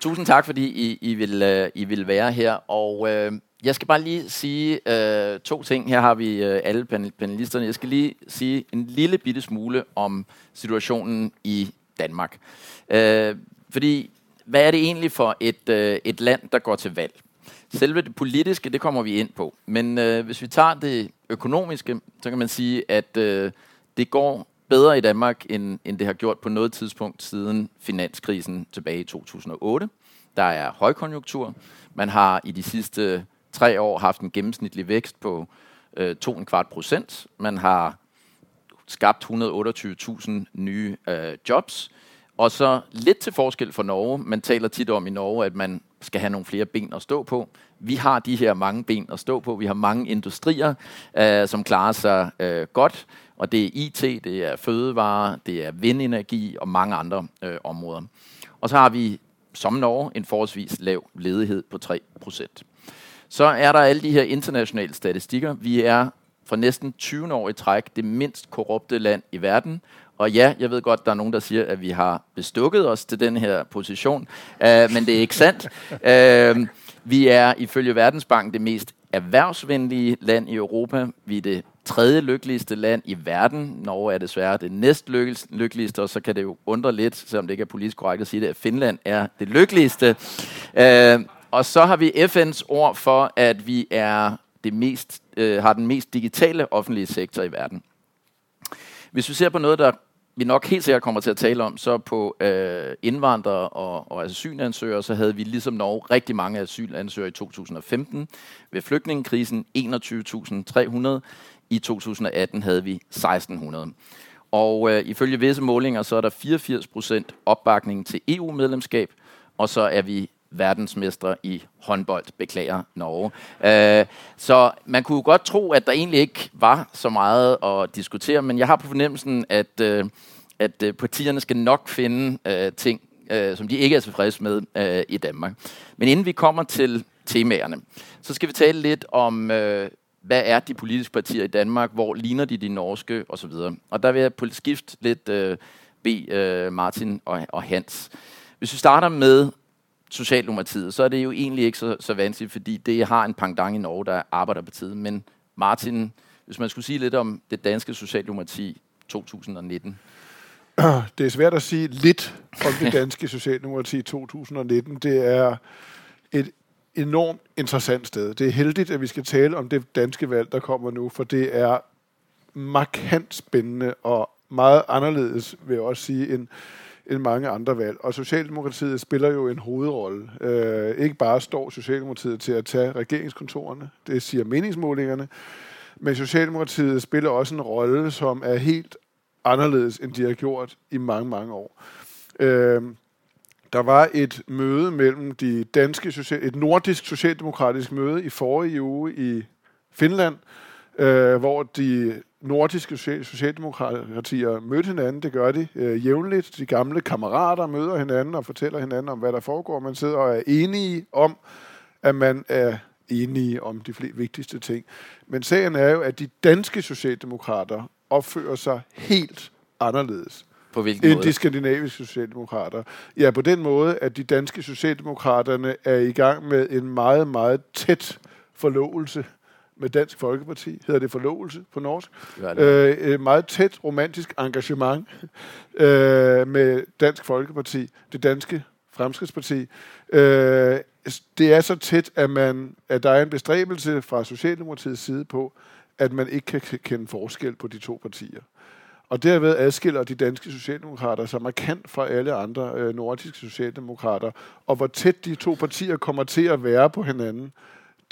Tusind tak, fordi I, I, vil, uh, I vil være her. Og uh, jeg skal bare lige sige uh, to ting. Her har vi uh, alle panelisterne. Jeg skal lige sige en lille bitte smule om situationen i Danmark. Uh, fordi, hvad er det egentlig for et, uh, et land, der går til valg? Selve det politiske, det kommer vi ind på. Men uh, hvis vi tager det økonomiske, så kan man sige, at uh, det går bedre i Danmark, end, end det har gjort på noget tidspunkt siden finanskrisen tilbage i 2008. Der er højkonjunktur. Man har i de sidste tre år haft en gennemsnitlig vækst på øh, 2,25 procent. Man har skabt 128.000 nye øh, jobs. Og så lidt til forskel for Norge. Man taler tit om i Norge, at man skal have nogle flere ben at stå på. Vi har de her mange ben at stå på. Vi har mange industrier, øh, som klarer sig øh, godt. Og det er IT, det er fødevare, det er vindenergi og mange andre øh, områder. Og så har vi, som Norge, en forholdsvis lav ledighed på 3%. Så er der alle de her internationale statistikker. Vi er for næsten 20 år i træk det mindst korrupte land i verden. Og ja, jeg ved godt, der er nogen, der siger, at vi har bestukket os til den her position, uh, men det er ikke sandt. Uh, vi er ifølge Verdensbanken det mest erhvervsvenlige land i Europa. Vi er det tredje lykkeligste land i verden. Norge er desværre det næst lykkeligste, og så kan det jo undre lidt, selvom det ikke er politisk korrekt at sige det, at Finland er det lykkeligste. Øh, og så har vi FN's ord for, at vi er det mest, øh, har den mest digitale offentlige sektor i verden. Hvis vi ser på noget, der vi nok helt sikkert kommer til at tale om, så på øh, indvandrere og, og asylansøgere, så havde vi ligesom Norge rigtig mange asylansøgere i 2015. Ved flygtningekrisen 21.300. I 2018 havde vi 1.600. Og øh, ifølge visse målinger, så er der 84 procent opbakning til EU-medlemskab, og så er vi verdensmestre i håndbold, beklager Norge. Øh, så man kunne godt tro, at der egentlig ikke var så meget at diskutere, men jeg har på fornemmelsen, at, øh, at øh, partierne skal nok finde øh, ting, øh, som de ikke er tilfredse med øh, i Danmark. Men inden vi kommer til temaerne, så skal vi tale lidt om, øh, hvad er de politiske partier i Danmark, hvor ligner de de norske osv. Og der vil jeg på skift lidt øh, bede øh, Martin og, og Hans. Hvis vi starter med Socialdemokratiet, så er det jo egentlig ikke så, så vanskeligt, fordi det har en pangdang i Norge, der er Arbejderpartiet. Men Martin, hvis man skulle sige lidt om det danske Socialdemokrati 2019. Det er svært at sige lidt om det danske Socialdemokrati 2019. Det er et enormt interessant sted. Det er heldigt, at vi skal tale om det danske valg, der kommer nu, for det er markant spændende og meget anderledes, vil jeg også sige, end, end mange andre valg. Og Socialdemokratiet spiller jo en hovedrolle. Øh, ikke bare står Socialdemokratiet til at tage regeringskontorerne, det siger meningsmålingerne, men Socialdemokratiet spiller også en rolle, som er helt anderledes, end de har gjort i mange, mange år. Øh, der var et møde mellem de danske, et nordisk socialdemokratisk møde i forrige uge i Finland, øh, hvor de nordiske socialdemokratier mødte hinanden. Det gør de øh, jævnligt. De gamle kammerater møder hinanden og fortæller hinanden om, hvad der foregår. Man sidder og er enige om, at man er enige om de flere vigtigste ting. Men sagen er jo, at de danske socialdemokrater opfører sig helt anderledes på hvilken end måde? de skandinaviske socialdemokrater. Ja, på den måde, at de danske socialdemokraterne er i gang med en meget, meget tæt forlovelse med Dansk Folkeparti, hedder det forlovelse på norsk. Øh, et meget tæt romantisk engagement øh, med Dansk Folkeparti, det danske Fremskridsparti. Øh, det er så tæt, at, man, at der er en bestræbelse fra Socialdemokratiets side på, at man ikke kan kende forskel på de to partier. Og derved adskiller de danske socialdemokrater sig markant fra alle andre øh, nordiske socialdemokrater. Og hvor tæt de to partier kommer til at være på hinanden,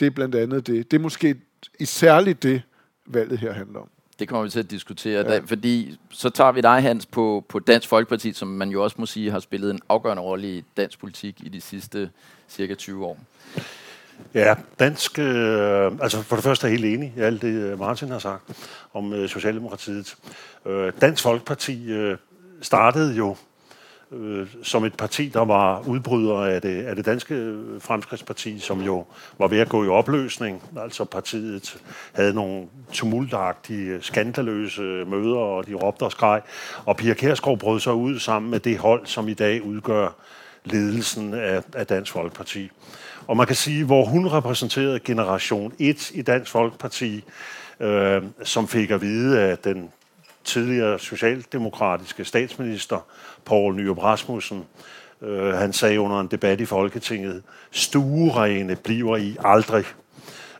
det er blandt andet det. Det er måske i særligt det, valget her handler om. Det kommer vi til at diskutere, ja. da, fordi så tager vi dig, Hans, på, på Dansk Folkeparti, som man jo også må sige har spillet en afgørende rolle i dansk politik i de sidste cirka 20 år. Ja, dansk, øh, altså for det første er jeg helt enig i alt det, øh, Martin har sagt om øh, Socialdemokratiet. Øh, dansk Folkeparti øh, startede jo øh, som et parti, der var udbryder af det, af det danske øh, fremskridtsparti, som jo var ved at gå i opløsning. Altså partiet havde nogle tumultagtige, skandaløse møder, og de råbte og skreg. Og Pia Kærsgaard brød sig ud sammen med det hold, som i dag udgør ledelsen af, af Dansk Folkeparti. Og man kan sige, hvor hun repræsenterede generation 1 i Dansk Folkeparti, øh, som fik at vide af den tidligere socialdemokratiske statsminister, Poul Nyrup Rasmussen, øh, han sagde under en debat i Folketinget, stuerene bliver I aldrig.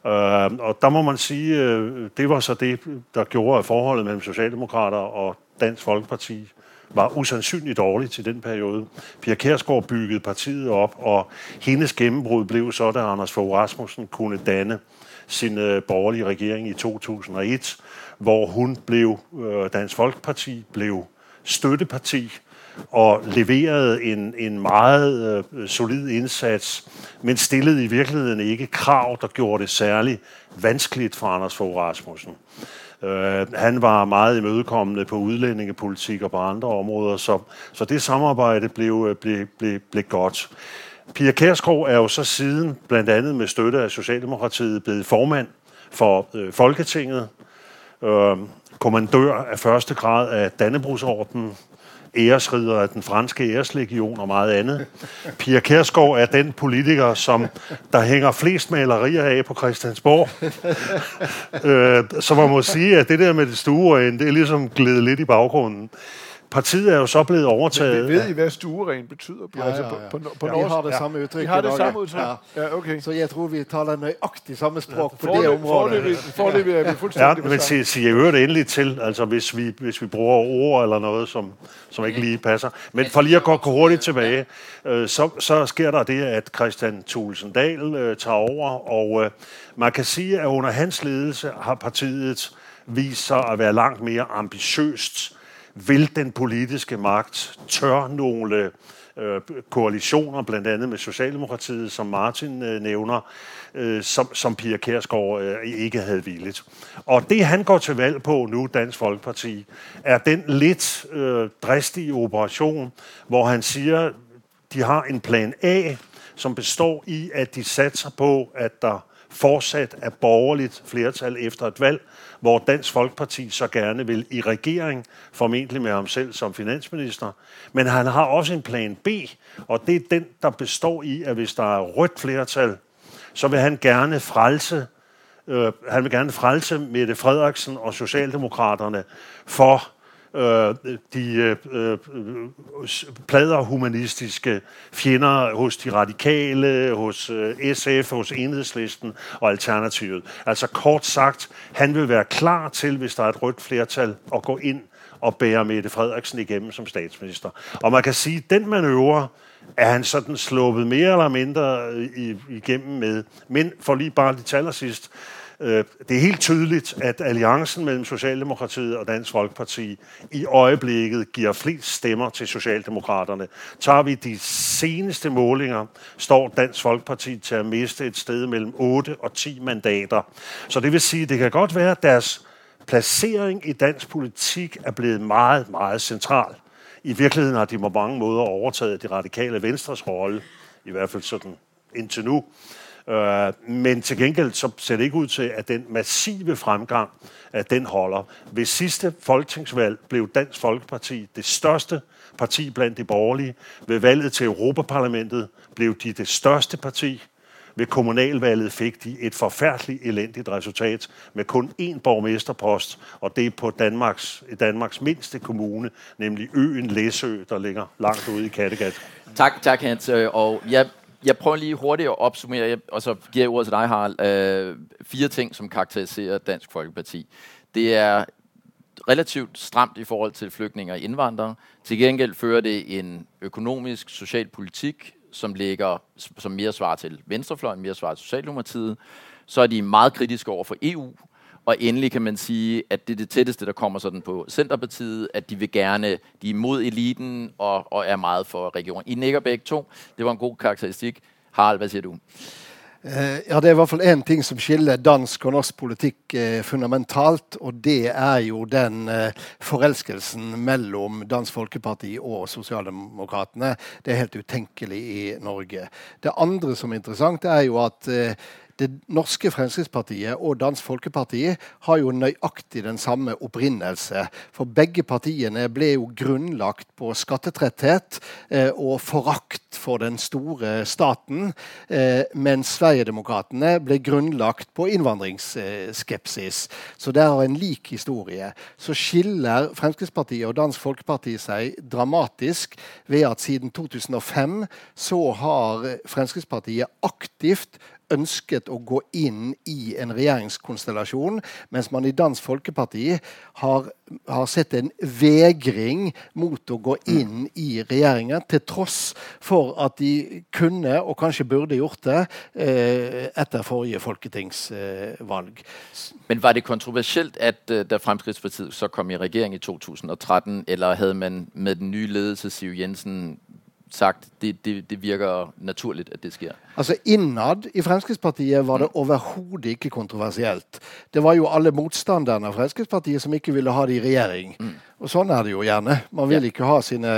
Øh, og der må man sige, øh, det var så det, der gjorde, at forholdet mellem Socialdemokrater og Dansk Folkeparti var usandsynligt dårligt til den periode. Pia Kærsgaard byggede partiet op, og hendes gennembrud blev så, da Anders Fogh Rasmussen kunne danne sin øh, borgerlige regering i 2001, hvor hun blev, øh, Dansk Folkeparti blev støtteparti og leverede en, en meget øh, solid indsats, men stillede i virkeligheden ikke krav, der gjorde det særligt vanskeligt for Anders Fogh Rasmussen. Øh, han var meget imødekommende på udlændingepolitik og på andre områder, så, så det samarbejde blev, øh, blev, blev, blev godt. Pia Kærsgaard er jo så siden, blandt andet med støtte af Socialdemokratiet, blevet formand for øh, Folketinget, øh, kommandør af første grad af Dannebrugsordenen, æresridder af den franske æreslegion og meget andet. Pia Kærsgaard er den politiker, som der hænger flest malerier af på Christiansborg. øh, så man må sige, at det der med det stueren, det er ligesom glædet lidt i baggrunden. Partiet er jo så blevet overtaget. Men ved I, hvad stueren betyder? Ja, ja, ja. På, på, på Ja, norsk? vi har det samme udtryk Vi har i det samme udtryk? Ja. Ja, okay. Så jeg tror, vi taler nøjagtigt samme sprog på det Forløb, området. forløbig, forløbig er vi Ja, fuldstændig på men sig, sig jeg øvrigt endelig til, altså hvis vi, hvis vi bruger ord eller noget, som, som ikke lige passer. Men for lige at gå gå hurtigt tilbage, øh, så, så sker der det, at Christian Thulesen Dahl øh, tager over, og øh, man kan sige, at under hans ledelse har partiet vist sig at være langt mere ambitiøst. Vil den politiske magt tør nogle øh, koalitioner, blandt andet med Socialdemokratiet, som Martin øh, nævner, øh, som, som Pia Kærsgaard øh, ikke havde villet. Og det han går til valg på nu, Dansk Folkeparti, er den lidt øh, dristige operation, hvor han siger, de har en plan A, som består i, at de satser på, at der fortsat af borgerligt flertal efter et valg, hvor Dansk Folkeparti så gerne vil i regering, formentlig med ham selv som finansminister. Men han har også en plan B, og det er den, der består i, at hvis der er rødt flertal, så vil han gerne frelse øh, han vil gerne frelse Mette Frederiksen og Socialdemokraterne for øh, de øh, øh, plader humanistiske fjender hos de radikale, hos øh, SF, hos Enhedslisten og Alternativet. Altså kort sagt, han vil være klar til, hvis der er et rødt flertal, at gå ind og bære Mette Frederiksen igennem som statsminister. Og man kan sige, at den manøvre er han sådan sluppet mere eller mindre øh, igennem med. Men for lige bare de taler sidst, Øh, det er helt tydeligt, at alliancen mellem Socialdemokratiet og Dansk Folkeparti i øjeblikket giver flest stemmer til Socialdemokraterne. Tager vi de seneste målinger, står Dansk Folkeparti til at miste et sted mellem 8 og 10 mandater. Så det vil sige, at det kan godt være, at deres placering i dansk politik er blevet meget, meget central. I virkeligheden har de på mange måder overtaget de radikale venstres rolle, i hvert fald sådan indtil nu. Øh, men til gengæld så ser det ikke ud til, at den massive fremgang, at den holder. Ved sidste folketingsvalg blev Dansk Folkeparti det største parti blandt de borgerlige. Ved valget til Europaparlamentet blev de det største parti. Ved kommunalvalget fik de et forfærdeligt elendigt resultat med kun én borgmesterpost, og det er på Danmarks, Danmarks mindste kommune, nemlig øen Læsø, der ligger langt ude i Kattegat. Tak, tak Hans. Øh, og jeg, jeg prøver lige hurtigt at opsummere, og så giver jeg ordet til dig, Harald. Øh, fire ting, som karakteriserer Dansk Folkeparti. Det er relativt stramt i forhold til flygtninge og indvandrere. Til gengæld fører det en økonomisk, social politik, som ligger, som mere svarer til venstrefløjen, mere svarer til Socialdemokratiet. Så er de meget kritiske over for EU, og endelig kan man sige, at det er det tætteste, der kommer sådan på Centerpartiet, at de vil gerne, de er imod eliten og, og er meget for regionen. I nikker begge to. Det var en god karakteristik. Harald, hvad siger du? Eh, Ja, Det er i hvert fall én ting som skiller dansk og norsk politikk eh, fundamentalt, og det er jo den eh, forelskelsen mellom Dansk Folkeparti og Sosialdemokratene. Det er helt utenkelig i Norge. Det andre som er interessant, er jo at eh, det norske Fremskrittspartiet og Dansk Folkeparti har jo nøyaktig den samme opprinnelse. For begge partiene ble jo grunnlagt på skattetretthet eh, og forakt for den store staten, eh, mens Sverigedemokraterna ble grunnlagt på innvandringsskepsis. Så der har en lik historie. Så skiller Fremskrittspartiet og Dansk Folkeparti seg dramatisk ved at siden 2005 så har Fremskrittspartiet aktivt ønsket å gå inn i en regjeringskonstellasjon, mens man i Dansk Folkeparti har, har sett en vegring mot å gå inn i regjeringen, til tross for at de kunne, og kanskje burde gjort det, eh, etter forrige folketingsvalg. Men var det kontroversielt, at uh, da Fremskrittspartiet så kom i regjering i 2013, eller hadde man med den nye ledelse Siv Jensen sagt, det, det, det virker naturligt, at det sker? Altså Innad i Fremskrittspartiet var det mm. overhodet ikke kontroversielt. Det var jo alle motstanderne av Fremskrittspartiet som ikke ville ha det i regjering. Mm. Og sånn er det jo gjerne. Man vil ikke ha sine,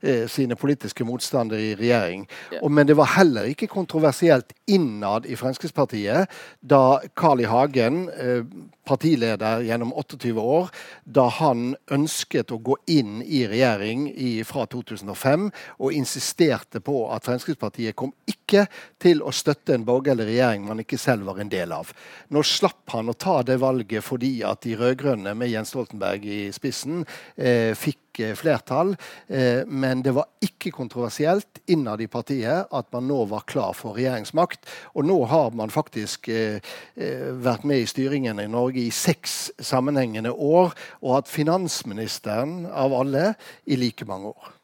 eh, sine, politiske motstandere i regjering. Ja. Og, men det var heller ikke kontroversielt innad i Fremskrittspartiet da Carl I. Hagen, eh, partileder gjennom 28 år, da han ønsket å gå inn i regjering i, fra 2005 og insisterte på at Fremskrittspartiet kom ikke til å støtte en borgerlig regjering man ikke selv var en del av. Nå slapp han å ta det valget fordi at de rød-grønne med Jens Stoltenberg i spissen eh, fikk eh, flertall. Eh, men det var ikke kontroversielt innad i partiet at man nå var klar for regjeringsmakt. Og nå har man faktisk eh, eh vært med i styringen i Norge i seks sammenhengende år og hatt finansministeren av alle i like mange år.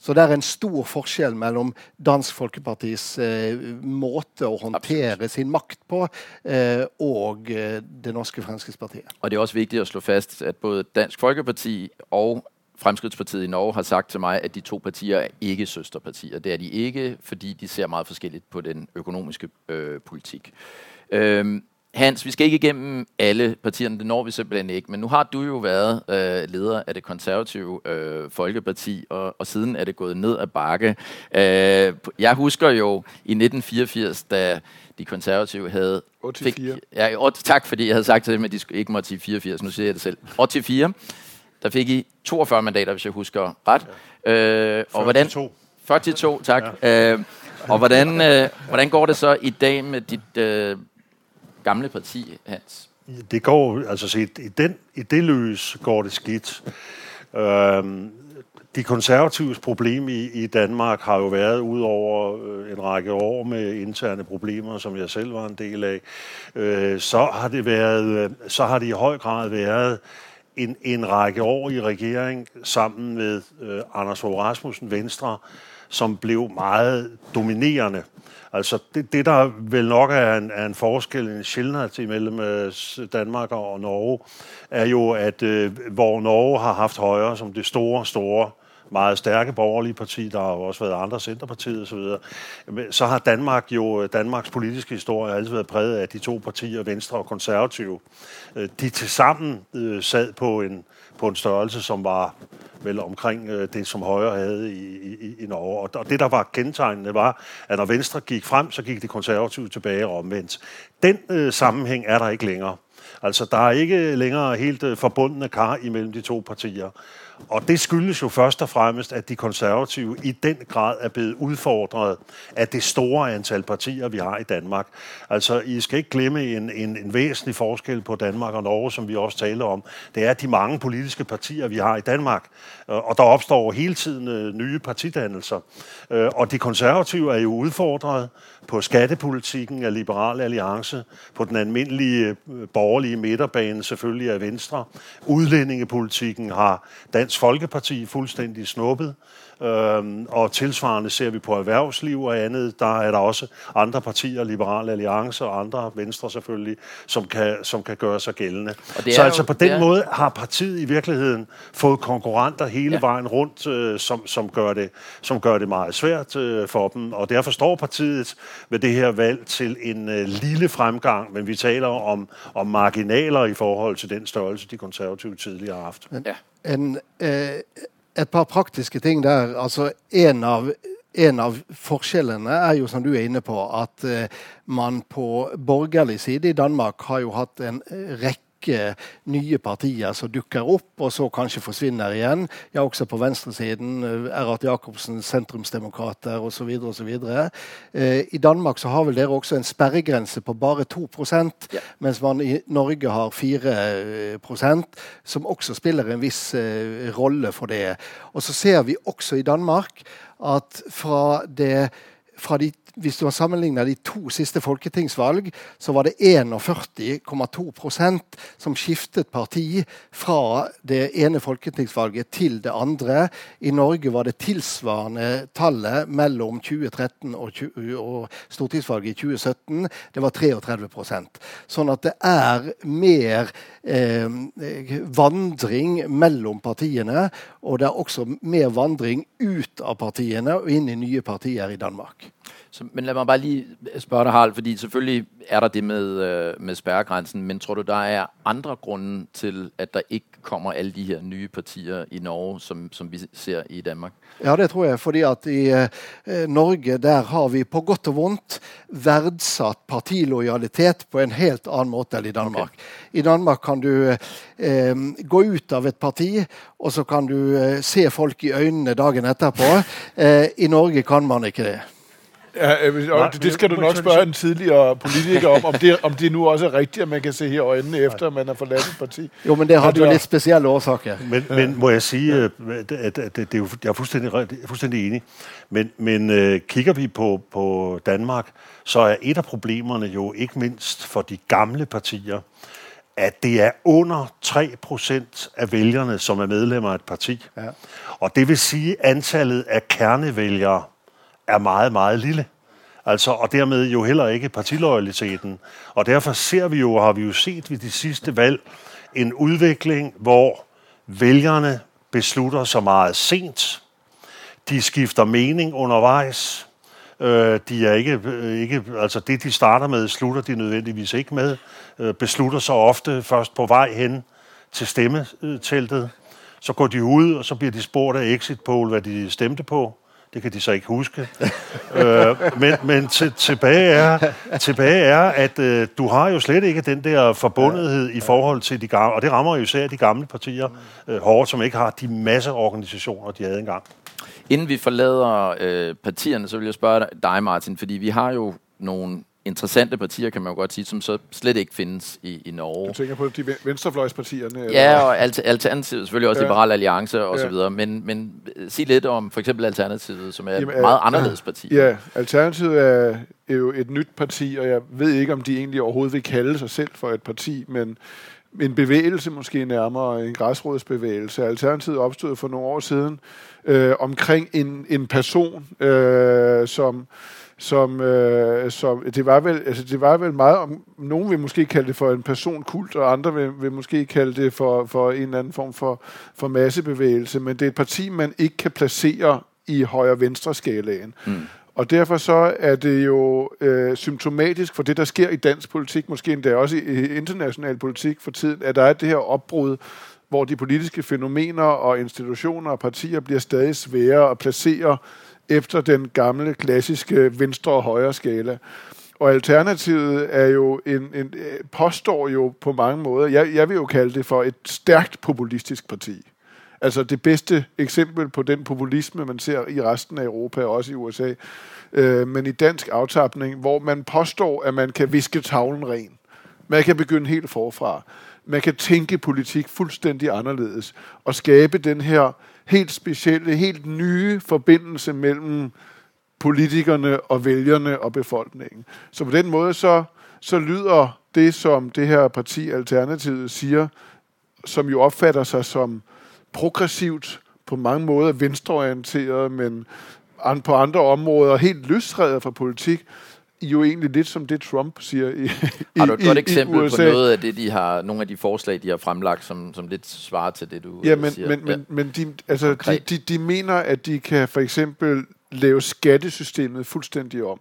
Så det er en stor forskjell mellom Dansk Folkepartis eh, måte å håndtere Absolutt. sin makt på eh, og eh, det norske Fremskrittspartiet. Og Det er også viktig å slå fast at både Dansk Folkeparti og Fremskrittspartiet i Norge har sagt til meg at de to partier er ikke søsterpartier. Det er de ikke, fordi de ser meget forskjellig på den økonomiske øh, politikk. Øhm, Hans, vi skal ikke igennem alle partierne, det når vi simpelthen ikke, men nu har du jo været øh, leder af det konservative øh, Folkeparti, og, og siden er det gået ned ad bakke. Øh, jeg husker jo i 1984, da de konservative havde... 84. Fik, ja, 8, tak, fordi jeg havde sagt til dem, at de ikke måtte sige 84, nu siger jeg det selv. 84, der fik I 42 mandater, hvis jeg husker ret. Ja. Øh, og 42. Hvordan, 42, tak. Ja. Øh, og hvordan, øh, hvordan går det så i dag med dit... Øh, gamle parti, Hans? Det går, altså set, i, den, i det løs går det skidt. Øhm, de konservatives problem i, i Danmark har jo været ud over øh, en række år med interne problemer, som jeg selv var en del af. Øh, så har det været, øh, så har det i høj grad været en, en række år i regering sammen med øh, Anders Fogh Rasmussen Venstre, som blev meget dominerende. Altså det, det der vel nok er en, er en forskel, en sjældenhed imellem øh, Danmark og Norge, er jo, at øh, hvor Norge har haft højre som det store, store meget stærke borgerlige parti, der har jo også været andre centerpartier osv., så har Danmark jo, øh, Danmarks politiske historie har altid været præget af de to partier, Venstre og Konservative. Øh, de tilsammen øh, sad på en, på en størrelse, som var vel omkring øh, det, som Højre havde i, i, i Norge. Og, og det, der var kendetegnende, var, at når Venstre gik frem, så gik de konservative tilbage og omvendt. Den øh, sammenhæng er der ikke længere. Altså, der er ikke længere helt øh, forbundne kar imellem de to partier. Og det skyldes jo først og fremmest, at de konservative i den grad er blevet udfordret af det store antal partier, vi har i Danmark. Altså, I skal ikke glemme en, en, en væsentlig forskel på Danmark og Norge, som vi også taler om. Det er de mange politiske partier, vi har i Danmark. Øh, og der opstår hele tiden øh, nye partidannelser. Øh, og de konservative er jo udfordret på skattepolitikken af Liberal Alliance, på den almindelige borgerlige midterbane selvfølgelig af Venstre. Udlændingepolitikken har Dansk Folkeparti fuldstændig snuppet. Øhm, og tilsvarende ser vi på erhvervsliv og andet. Der er der også andre partier, Liberale Alliance og andre, Venstre selvfølgelig, som kan, som kan gøre sig gældende. Så altså på den måde har partiet i virkeligheden fået konkurrenter hele ja. vejen rundt, øh, som, som, gør det, som gør det meget svært øh, for dem. Og derfor står partiet ved det her valg til en øh, lille fremgang, men vi taler om, om marginaler i forhold til den størrelse, de konservative tidligere har haft. Ja. En, eh, et par praktiske ting der. Altså, en av en av forskjellene er jo, som du er inne på, at eh, man på borgerlig side i Danmark har jo hatt en eh, rekke nye partier som dukker opp, og så kanskje forsvinner igjen. Ja, også på venstresiden. Erhard Jacobsen, sentrumsdemokrater osv. osv. Eh, I Danmark så har vel dere også en sperregrense på bare 2 ja. mens man i Norge har 4% som også spiller en viss eh, rolle for det. Og så ser vi også i Danmark at fra det fra de hvis du har sammenlignet de to siste folketingsvalg, så var det 41,2% som skiftet parti fra det ene folketingsvalget til det andre. I Norge var det tilsvarende tallet mellom 2013 og, 20, og stortingsvalget i 2017. Det var 33% Sånn at det er mer eh, vandring mellom partiene. Og det er også mer vandring ut av partiene og inn i nye partier i Danmark. Så, men lad mig bare lige spørge dig, Harald, fordi selvfølgelig er der det med, øh, med spærregrænsen, men tror du, der er andre grunde til, at der ikke kommer alle de her nye partier i Norge, som, som vi ser i Danmark? Ja, det tror jeg, fordi at i eh, Norge der har vi på godt og vondt verdsatt partilojalitet på en helt annen måte enn i Danmark. Okay. I Danmark kan du eh, gå ut av et parti, og så kan du eh, se folk i øynene dagen etterpå. Eh, I Norge kan man ikke det. Ja, øh, Nej, det, det skal du nok spørge en tidligere politiker om, om det, om det nu også er rigtigt, at man kan se her øjnene efter, at man har forladt et parti. Jo, men det har du jo lidt specielle årsager. Men, men må jeg sige, at, at, at, at det er jo, jeg er fuldstændig, jeg er fuldstændig enig, men, men uh, kigger vi på, på Danmark, så er et af problemerne jo ikke mindst for de gamle partier, at det er under 3% af vælgerne, som er medlemmer af et parti. Ja. Og det vil sige, at antallet af kernevælgere er meget, meget lille. Altså, og dermed jo heller ikke partiloyaliteten. Og derfor ser vi jo, og har vi jo set ved de sidste valg, en udvikling, hvor vælgerne beslutter sig meget sent. De skifter mening undervejs. Øh, de er ikke, øh, ikke, altså det, de starter med, slutter de nødvendigvis ikke med. Øh, beslutter sig ofte først på vej hen til stemmeteltet. Så går de ud, og så bliver de spurgt af exit poll, hvad de stemte på. Det kan de så ikke huske. øh, men men til, tilbage, er, tilbage er, at øh, du har jo slet ikke den der forbundethed i forhold til de gamle, og det rammer jo især de gamle partier øh, hårdt, som ikke har de masse organisationer, de havde engang. Inden vi forlader øh, partierne, så vil jeg spørge dig, Martin, fordi vi har jo nogle interessante partier, kan man jo godt sige, som så slet ikke findes i, i Norge. Du tænker på de venstrefløjspartierne? Eller? Ja, og alter, Alternativet, selvfølgelig også ja. Liberal Alliance og ja. så videre, men, men øh, sig lidt om for eksempel Alternativet, som er Jamen, et meget anderledes parti. Ja, Alternativet er, er jo et nyt parti, og jeg ved ikke, om de egentlig overhovedet vil kalde sig selv for et parti, men en bevægelse måske nærmere, en græsrådsbevægelse. Alternativet opstod for nogle år siden øh, omkring en, en person, øh, som som, øh, som det var vel altså det var vel meget om nogen vil måske kalde det for en personkult og andre vil, vil måske kalde det for for en eller anden form for for massebevægelse, men det er et parti man ikke kan placere i højre venstre skalaen. Mm. Og derfor så er det jo øh, symptomatisk for det, der sker i dansk politik, måske endda også i international politik for tiden, at der er det her opbrud, hvor de politiske fænomener og institutioner og partier bliver stadig sværere at placere efter den gamle, klassiske venstre- og højre skala. Og alternativet er jo en, en, påstår jo på mange måder, jeg, jeg vil jo kalde det for et stærkt populistisk parti. Altså det bedste eksempel på den populisme, man ser i resten af Europa, og også i USA, øh, men i dansk aftapning, hvor man påstår, at man kan viske tavlen ren. Man kan begynde helt forfra. Man kan tænke politik fuldstændig anderledes og skabe den her helt specielle, helt nye forbindelse mellem politikerne og vælgerne og befolkningen. Så på den måde så, så lyder det, som det her parti Alternativet siger, som jo opfatter sig som progressivt, på mange måder venstreorienteret, men på andre områder helt løsredet fra politik, jo egentlig lidt som det, Trump siger i, Har du et i, godt eksempel på noget af det, de har, nogle af de forslag, de har fremlagt, som, som lidt svarer til det, du ja, men, siger? Men, ja, men, men de, altså, de, de, de mener, at de kan for eksempel lave skattesystemet fuldstændig om.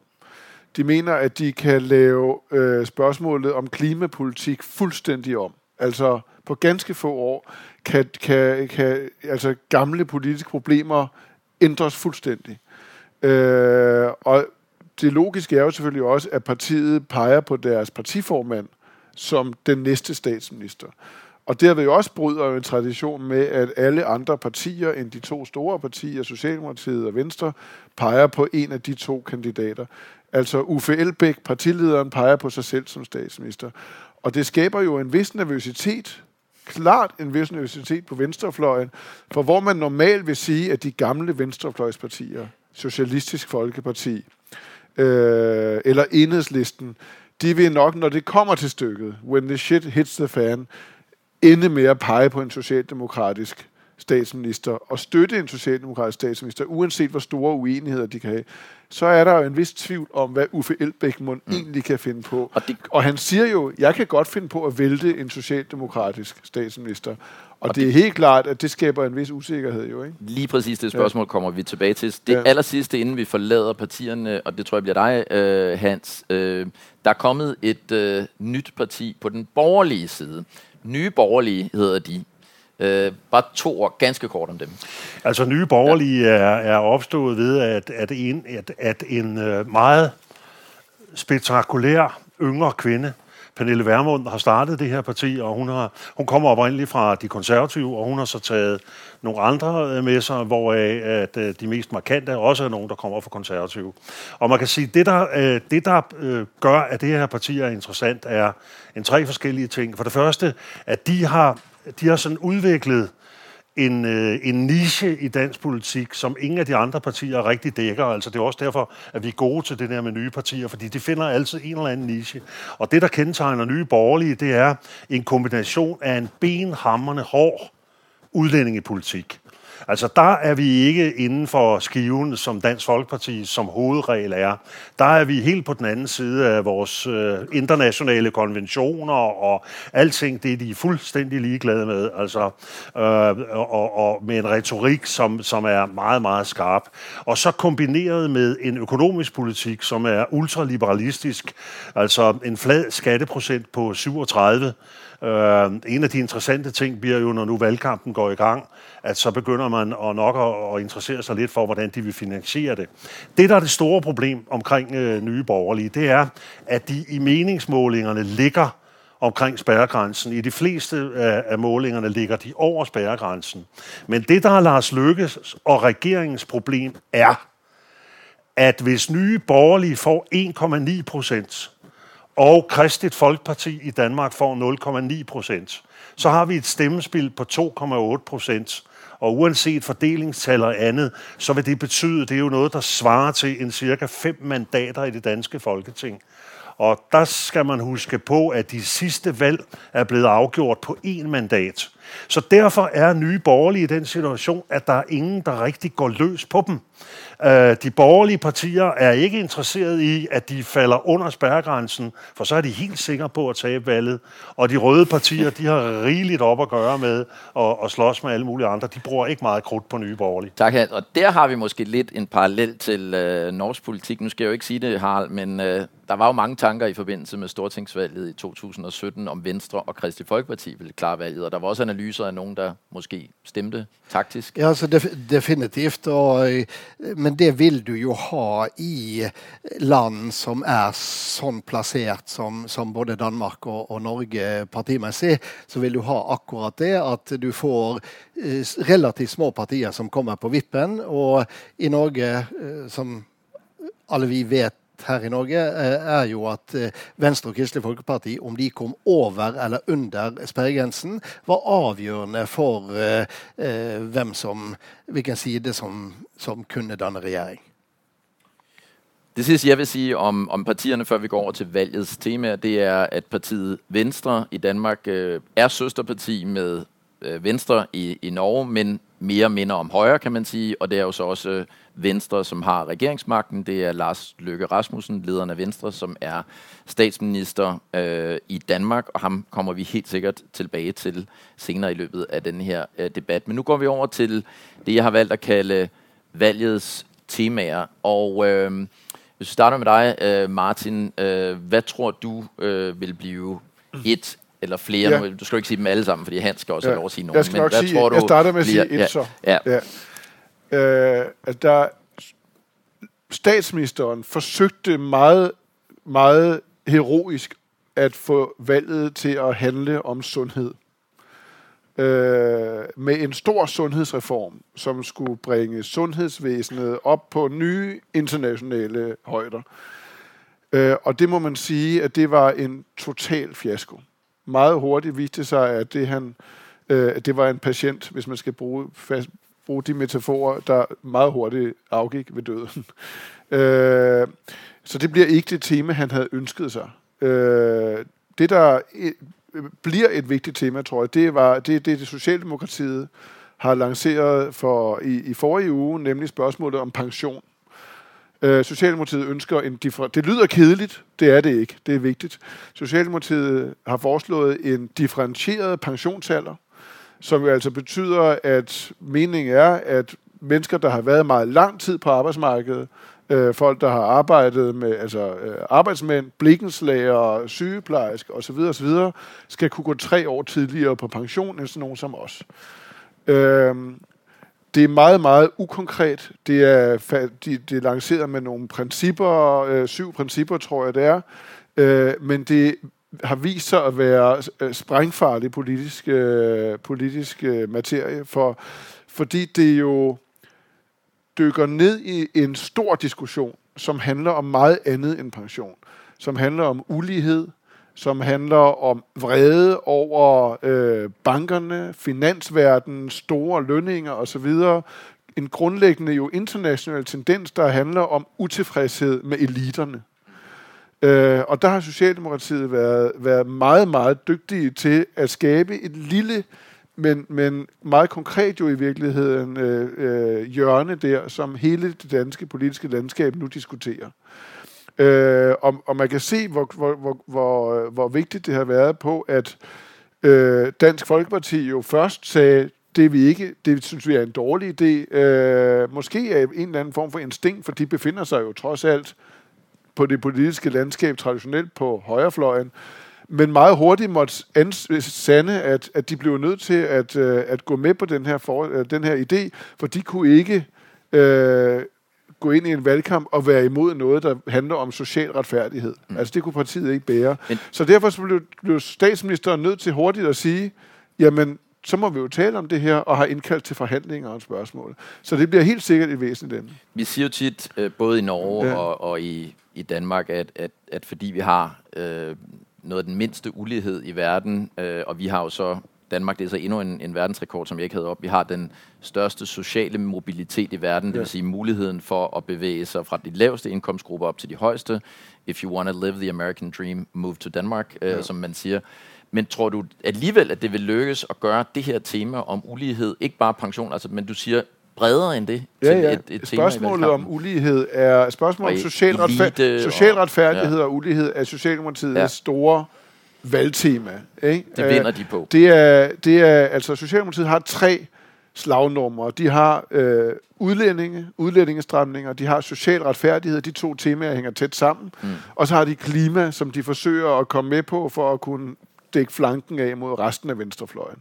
De mener, at de kan lave øh, spørgsmålet om klimapolitik fuldstændig om. Altså på ganske få år kan, kan, kan altså gamle politiske problemer ændres fuldstændig. Øh, og det logiske er jo selvfølgelig også, at partiet peger på deres partiformand som den næste statsminister. Og derved jo også bryder jo en tradition med, at alle andre partier end de to store partier, Socialdemokratiet og Venstre, peger på en af de to kandidater. Altså Uffe Elbæk, partilederen, peger på sig selv som statsminister. Og det skaber jo en vis nervøsitet, klart en vis nervøsitet på venstrefløjen, for hvor man normalt vil sige, at de gamle venstrefløjspartier, Socialistisk Folkeparti øh, eller Enhedslisten, de vil nok, når det kommer til stykket, when the shit hits the fan, ende med at pege på en socialdemokratisk statsminister og støtte en socialdemokratisk statsminister, uanset hvor store uenigheder de kan have, så er der jo en vis tvivl om, hvad Uffe Elbæk mm. egentlig kan finde på. Og, det, og han siger jo, jeg kan godt finde på at vælte en socialdemokratisk statsminister. Og, og det, det er helt klart, at det skaber en vis usikkerhed jo, ikke? Lige præcis det spørgsmål ja. kommer vi tilbage til. Det ja. aller sidste, inden vi forlader partierne, og det tror jeg bliver dig, øh, Hans. Øh, der er kommet et øh, nyt parti på den borgerlige side. Nye borgerlige hedder de. Øh, bare to ord, ganske kort om dem. Altså nye borgerlige ja. er, er opstået ved, at, at en, at, at en øh, meget spektakulær yngre kvinde, Pernille Vermund, har startet det her parti, og hun, har, hun kommer oprindeligt fra de konservative, og hun har så taget nogle andre øh, med sig, hvoraf at øh, de mest markante også er nogen, der kommer fra konservative. Og man kan sige, det der, øh, det der gør, at det her parti er interessant, er en tre forskellige ting. For det første, at de har de har sådan udviklet en, øh, en niche i dansk politik, som ingen af de andre partier rigtig dækker. Altså det er også derfor, at vi er gode til det der med nye partier, fordi de finder altid en eller anden niche. Og det, der kendetegner nye borgerlige, det er en kombination af en benhammerne hård udlændingepolitik. Altså, der er vi ikke inden for skiven, som Dansk Folkeparti som hovedregel er. Der er vi helt på den anden side af vores øh, internationale konventioner, og alting, det er de fuldstændig ligeglade med. Altså, øh, og, og med en retorik, som, som er meget, meget skarp. Og så kombineret med en økonomisk politik, som er ultraliberalistisk, altså en flad skatteprocent på 37, Øh, en af de interessante ting bliver jo, når nu valgkampen går i gang, at så begynder man at nok at, at interessere sig lidt for, hvordan de vil finansiere det. Det, der er det store problem omkring øh, nye borgerlige, det er, at de i meningsmålingerne ligger omkring spærregrænsen. I de fleste af, af målingerne ligger de over spærregrænsen. Men det, der er Lars Lykkes og regeringens problem, er, at hvis nye borgerlige får 1,9 procent, og Kristligt Folkeparti i Danmark får 0,9 procent, så har vi et stemmespil på 2,8 procent. Og uanset fordelingstal og andet, så vil det betyde, det er jo noget, der svarer til en cirka fem mandater i det danske folketing. Og der skal man huske på, at de sidste valg er blevet afgjort på én mandat. Så derfor er nye borgerlige i den situation, at der er ingen, der rigtig går løs på dem. Øh, de borgerlige partier er ikke interesseret i, at de falder under spærregrænsen, for så er de helt sikre på at tabe valget. Og de røde partier, de har rigeligt op at gøre med at, at slås med alle mulige andre. De bruger ikke meget krudt på nye borgerlige. Tak, Hans. Og der har vi måske lidt en parallel til øh, norsk politik. Nu skal jeg jo ikke sige det, Harald, men øh, der var jo mange tanker i forbindelse med Stortingsvalget i 2017 om Venstre og Kristi Folkeparti ville klare valget, og der var også analyser af nogen, der måske stemte taktisk. Ja, altså def definitivt, og, eh, men det vil du jo ha i land som er sådan placeret som, som både Danmark og, og Norge partimæssigt, så vil du ha akkurat det at du får eh, relativt små partier som kommer på vippen, og i Norge, eh, som alle vi vet her i Norge, eh, er jo at eh, Venstre og Kristelig Folkeparti, om de kom over eller under sperregrensen, var avgjørende for eh, hvem som, hvilken side som, som kunne danne regjering. Det sidste, jeg vil sige om, om partierne, før vi går over til valgets tema, det er, at partiet Venstre i Danmark øh, er søsterparti med øh, Venstre i, i Norge, men mere minder om højre, kan man sige, og det er jo så også øh, Venstre, som har regeringsmagten. Det er Lars Løkke Rasmussen, lederen af Venstre, som er statsminister øh, i Danmark, og ham kommer vi helt sikkert tilbage til senere i løbet af den her øh, debat. Men nu går vi over til det, jeg har valgt at kalde valgets temaer, og øh, hvis vi starter med dig, øh, Martin, øh, hvad tror du øh, vil blive et eller flere. Ja. Du skal jo ikke sige dem alle sammen, fordi Hans skal også ja. have lov at sige nogle. Jeg skal men nok sige, tror du, jeg starter med at sige et ja, så. Ja. Ja. Øh, altså der, statsministeren forsøgte meget, meget heroisk at få valget til at handle om sundhed. Øh, med en stor sundhedsreform, som skulle bringe sundhedsvæsenet op på nye internationale højder. Øh, og det må man sige, at det var en total fiasko. Meget hurtigt viste sig, at det, han, øh, det var en patient, hvis man skal bruge, fast, bruge de metaforer, der meget hurtigt afgik ved døden. Øh, så det bliver ikke det tema, han havde ønsket sig. Øh, det, der øh, bliver et vigtigt tema, tror jeg, det var det, det, det Socialdemokratiet har lanceret for i, i forrige uge, nemlig spørgsmålet om pension. Øh, Socialdemokratiet ønsker en differ- Det lyder kedeligt, det er det ikke, det er vigtigt. Socialdemokratiet har foreslået en differentieret pensionsalder, som jo altså betyder, at meningen er, at mennesker, der har været meget lang tid på arbejdsmarkedet, øh, folk, der har arbejdet med altså, øh, arbejdsmænd, blikkenslager, sygeplejersker osv., osv., skal kunne gå tre år tidligere på pension end sådan nogen som os. Øh, det er meget, meget ukonkret. Det er, det er lanceret med nogle principper, øh, syv principper, tror jeg det er. Øh, men det har vist sig at være øh, sprængfarlig politisk, øh, politisk øh, materie, for, fordi det jo dykker ned i en stor diskussion, som handler om meget andet end pension. Som handler om ulighed, som handler om vrede over øh, bankerne, finansverdenen, store lønninger osv. En grundlæggende jo international tendens, der handler om utilfredshed med eliterne. Øh, og der har Socialdemokratiet været, været meget, meget dygtige til at skabe et lille men, men meget konkret jo i virkeligheden øh, øh, hjørne der, som hele det danske politiske landskab nu diskuterer. Øh, og, og man kan se, hvor, hvor, hvor, hvor, øh, hvor vigtigt det har været på, at øh, Dansk Folkeparti jo først sagde, det vi ikke, det synes vi er en dårlig idé. Øh, måske er en eller anden form for instinkt, for de befinder sig jo trods alt på det politiske landskab traditionelt på højrefløjen men meget hurtigt måtte sande, at, at de blev nødt til at, øh, at gå med på den her, for, øh, den her idé, for de kunne ikke øh, gå ind i en valgkamp og være imod noget, der handler om social retfærdighed. Mm. Altså det kunne partiet ikke bære. Men, så derfor så blev, blev statsministeren nødt til hurtigt at sige, jamen så må vi jo tale om det her, og har indkaldt til forhandlinger og spørgsmål. Så det bliver helt sikkert et væsentligt emne. Vi siger jo tit, øh, både i Norge ja. og, og i, i Danmark, at, at, at fordi vi har øh, noget af den mindste ulighed i verden, øh, og vi har jo så, Danmark det er så endnu en, en verdensrekord, som jeg ikke havde op. Vi har den største sociale mobilitet i verden, ja. det vil sige muligheden for at bevæge sig fra de laveste indkomstgrupper op til de højeste. If you want to live the American dream, move to Denmark, øh, ja. som man siger. Men tror du alligevel, at det vil lykkes at gøre det her tema om ulighed, ikke bare pension, altså, men du siger bredere end det ja, ja. et, et Spørgsmålet tema om ulighed er spørgsmålet om social, retfær- social retfærdighed og, ja. og ulighed er Socialdemokratiets ja. store valgtema. Ikke? Det vinder de på. Det er, det er, altså Socialdemokratiet har tre slagnumre. De har øh, udlændinge, udlændingestramninger, de har social retfærdighed, de to temaer hænger tæt sammen, mm. og så har de klima, som de forsøger at komme med på for at kunne dække flanken af mod resten af venstrefløjen.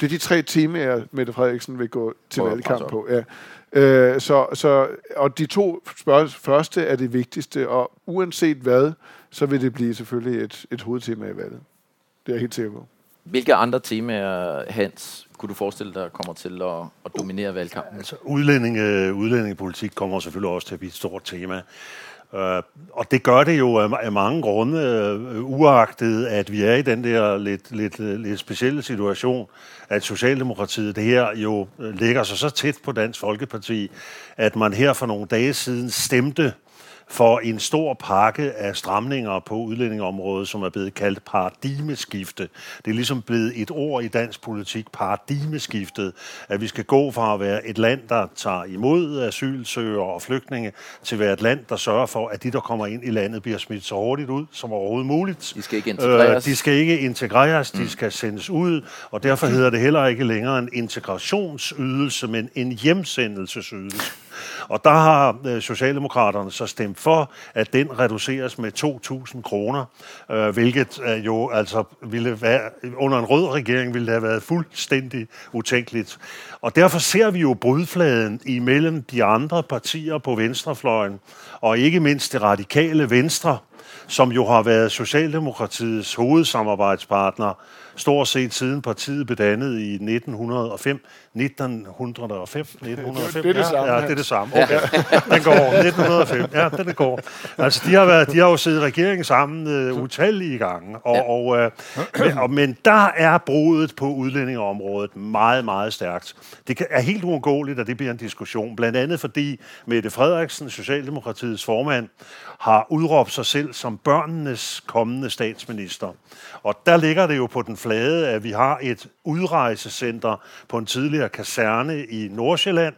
Det er de tre temaer, Mette Frederiksen vil gå til valgkamp på. Ja. Øh, så, så, og de to spørg- første er det vigtigste, og uanset hvad, så vil det blive selvfølgelig et, et hovedtema i valget. Det er jeg helt sikker på. Hvilke andre temaer, Hans, kunne du forestille dig kommer til at, at dominere valgkampen? Altså, udlændinge, øh, udlændingepolitik kommer selvfølgelig også til at blive et stort tema. Uh, og det gør det jo af, af mange grunde, uh, uagtet at vi er i den der lidt, lidt, lidt specielle situation, at Socialdemokratiet det her jo ligger sig så tæt på Dansk Folkeparti, at man her for nogle dage siden stemte for en stor pakke af stramninger på udlændingeområdet, som er blevet kaldt paradigmeskifte. Det er ligesom blevet et ord i dansk politik, paradigmeskiftet, at vi skal gå fra at være et land, der tager imod asylsøgere og flygtninge, til at være et land, der sørger for, at de, der kommer ind i landet, bliver smidt så hurtigt ud som overhovedet muligt. De skal ikke integreres. Øh, de skal ikke integreres, mm. de skal sendes ud, og derfor hedder det heller ikke længere en integrationsydelse, men en hjemsendelsesydelse. Og der har øh, Socialdemokraterne så stemt for, at den reduceres med 2.000 kroner, øh, hvilket øh, jo altså ville være, under en rød regering ville det have været fuldstændig utænkeligt. Og derfor ser vi jo brudfladen imellem de andre partier på venstrefløjen, og ikke mindst det radikale venstre, som jo har været Socialdemokratiets hovedsamarbejdspartner stort set siden partiet blev dannet i 1905. 1905? 1905? Det er det samme. Ja, ja, det er det samme. Okay. Den går. 1905. Ja, den går. Altså, de har, været, de har jo siddet i regeringen sammen uh, utallige gange. Og, ja. og, uh, men, og, men der er brudet på udlændingeområdet meget, meget stærkt. Det kan, er helt uundgåeligt, at det bliver en diskussion. Blandt andet fordi Mette Frederiksen, Socialdemokratiets formand, har udråbt sig selv som børnenes kommende statsminister. Og der ligger det jo på den flade, at vi har et udrejsecenter på en tidligere kaserne i Nordsjælland,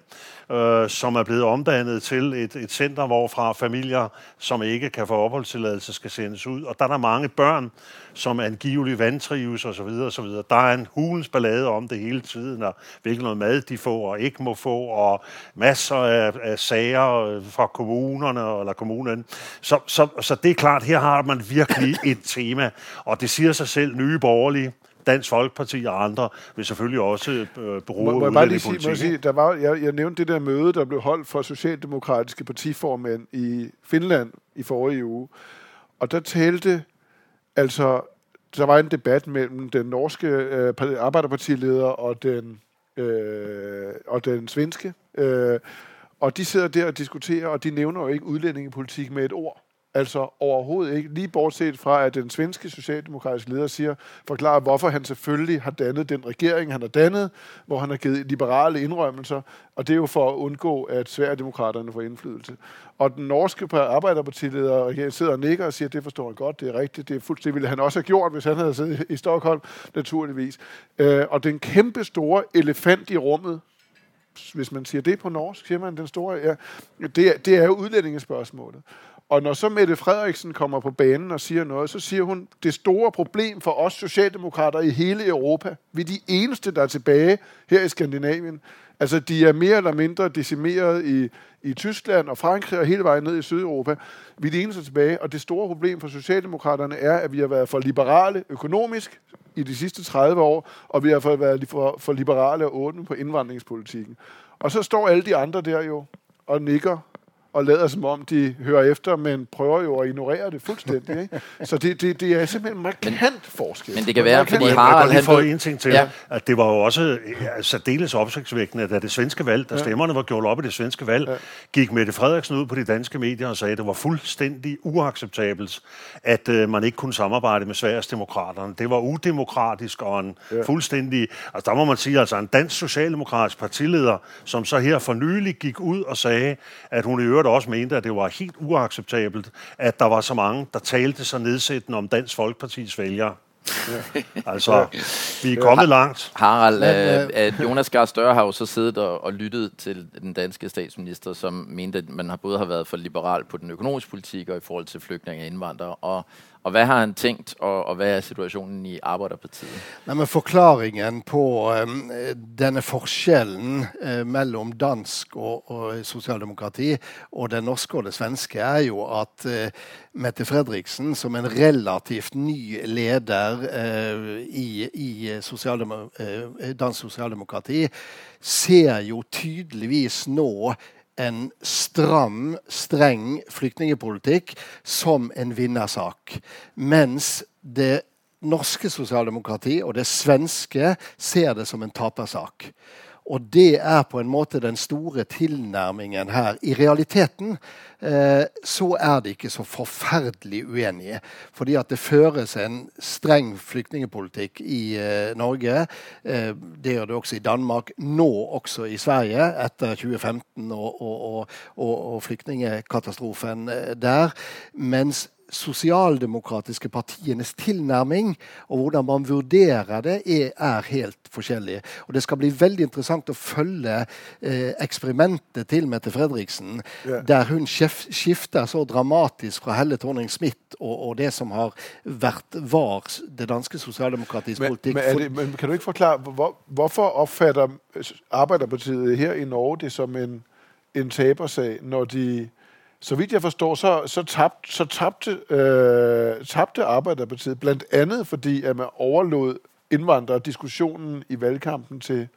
øh, som er blevet omdannet til et, et center, hvorfra familier, som ikke kan få opholdstilladelse, skal sendes ud. Og der er der mange børn, som angiveligt vandtrives osv. osv. Der er en hulens ballade om det hele tiden, og hvilken noget mad de får og ikke må få, og masser af, af sager fra kommunerne eller kommunen. Så, så, så det er klart, her har man virkelig et tema, og det siger sig selv, nye borgerlige, Dansk Folkeparti og andre vil selvfølgelig også øh, bruge må, må jeg bare lige sige, må jeg, sige, der var, jeg, jeg nævnte det der møde, der blev holdt for socialdemokratiske partiformænd i Finland i forrige uge, og der talte altså, der var en debat mellem den norske øh, arbejderpartileder og den, øh, og den svenske, øh, og de sidder der og diskuterer, og de nævner jo ikke udlændingepolitik med et ord. Altså overhovedet ikke. Lige bortset fra, at den svenske socialdemokratiske leder siger, forklarer, hvorfor han selvfølgelig har dannet den regering, han har dannet, hvor han har givet liberale indrømmelser, og det er jo for at undgå, at Sverigedemokraterne får indflydelse. Og den norske arbejderpartileder sidder og nikker og siger, at det forstår han godt, det er rigtigt, det, er fuldt, det ville han også have gjort, hvis han havde siddet i Stockholm, naturligvis. Øh, og den kæmpe store elefant i rummet, hvis man siger det på norsk, siger man den store, ja, det, det er jo udlændingespørgsmålet. Og når så Mette Frederiksen kommer på banen og siger noget, så siger hun, det store problem for os socialdemokrater i hele Europa, vi er de eneste, der er tilbage her i Skandinavien. Altså, de er mere eller mindre decimeret i, i Tyskland og Frankrig og hele vejen ned i Sydeuropa. Vi er de eneste tilbage, og det store problem for Socialdemokraterne er, at vi har været for liberale økonomisk i de sidste 30 år, og vi har været for, for liberale og åbne på indvandringspolitikken. Og så står alle de andre der jo og nikker og lader som om, de hører efter, men prøver jo at ignorere det fuldstændig. Ikke? Så det, det, det er simpelthen en markant men, forskel. Men det kan være, fordi Harald... Jeg kan lige en ting til, ja. at det var jo også særdeles opsigtsvækkende, da det svenske valg, da stemmerne var gjort op i det svenske valg, ja. gik Mette Frederiksen ud på de danske medier og sagde, at det var fuldstændig uacceptabelt, at uh, man ikke kunne samarbejde med Sverigesdemokraterne. Det var udemokratisk og en ja. fuldstændig... Altså der må man sige, altså en dansk socialdemokratisk partileder, som så her for nylig gik ud og sagde, at hun i øvrigt øvrigt også mente, at det var helt uacceptabelt, at der var så mange, der talte så nedsættende om Dansk Folkepartis vælgere. Ja. altså, vi er kommet langt. Harald, øh, øh, Jonas Gahr Støre har jo så siddet og, og lyttet til den danske statsminister, som mente, at man har både har været for liberal på den økonomiske politik og i forhold til flygtninge og indvandrere, og og hvad har han tænkt, og, og hvad er situationen i Arbeiderpartiet? Nei, men Forklaringen på um, denne forskjellen uh, øh, mellom dansk og, og, sosialdemokrati og det norske og det svenske, er jo at uh, Mette Fredriksen, som en relativt ny leder uh, i, i sosialdem dansk sosialdemokrati, ser jo tydeligvis nå en stram, streng flyktningepolitikk som en vinnersak. Mens det norske sosialdemokrati og det svenske ser det som en tapersak. Og det er på en måte den store tilnærmingen her. I realiteten eh, så er de ikke så forferdelig uenige. Fordi at det føres en streng flyktningepolitikk i eh, Norge. Eh, det gjør det også i Danmark. Nå også i Sverige, etter 2015 og, og, og, og flyktningekatastrofen eh, der. Mens sosialdemokratiske partienes tilnærming og hvordan man vurderer det, er, er, helt forskjellig. Og Det skal bli veldig interessant å følge eh, eksperimentet til Mette Fredriksen, yeah. der hun skifter så dramatisk fra Helle Thorning-Smith og, og, det som har vært var det danske sosialdemokratiske politikk. Men, men, men kan du ikke forklare, hvor, hvorfor opfatter Arbeiderpartiet her i Norge det som en en tabersag, når de, så vidt jeg forstår, så, så, tabt, så tabte, øh, tabte Arbejderpartiet blandt andet, fordi at man overlod indvandrere diskussionen i valgkampen til,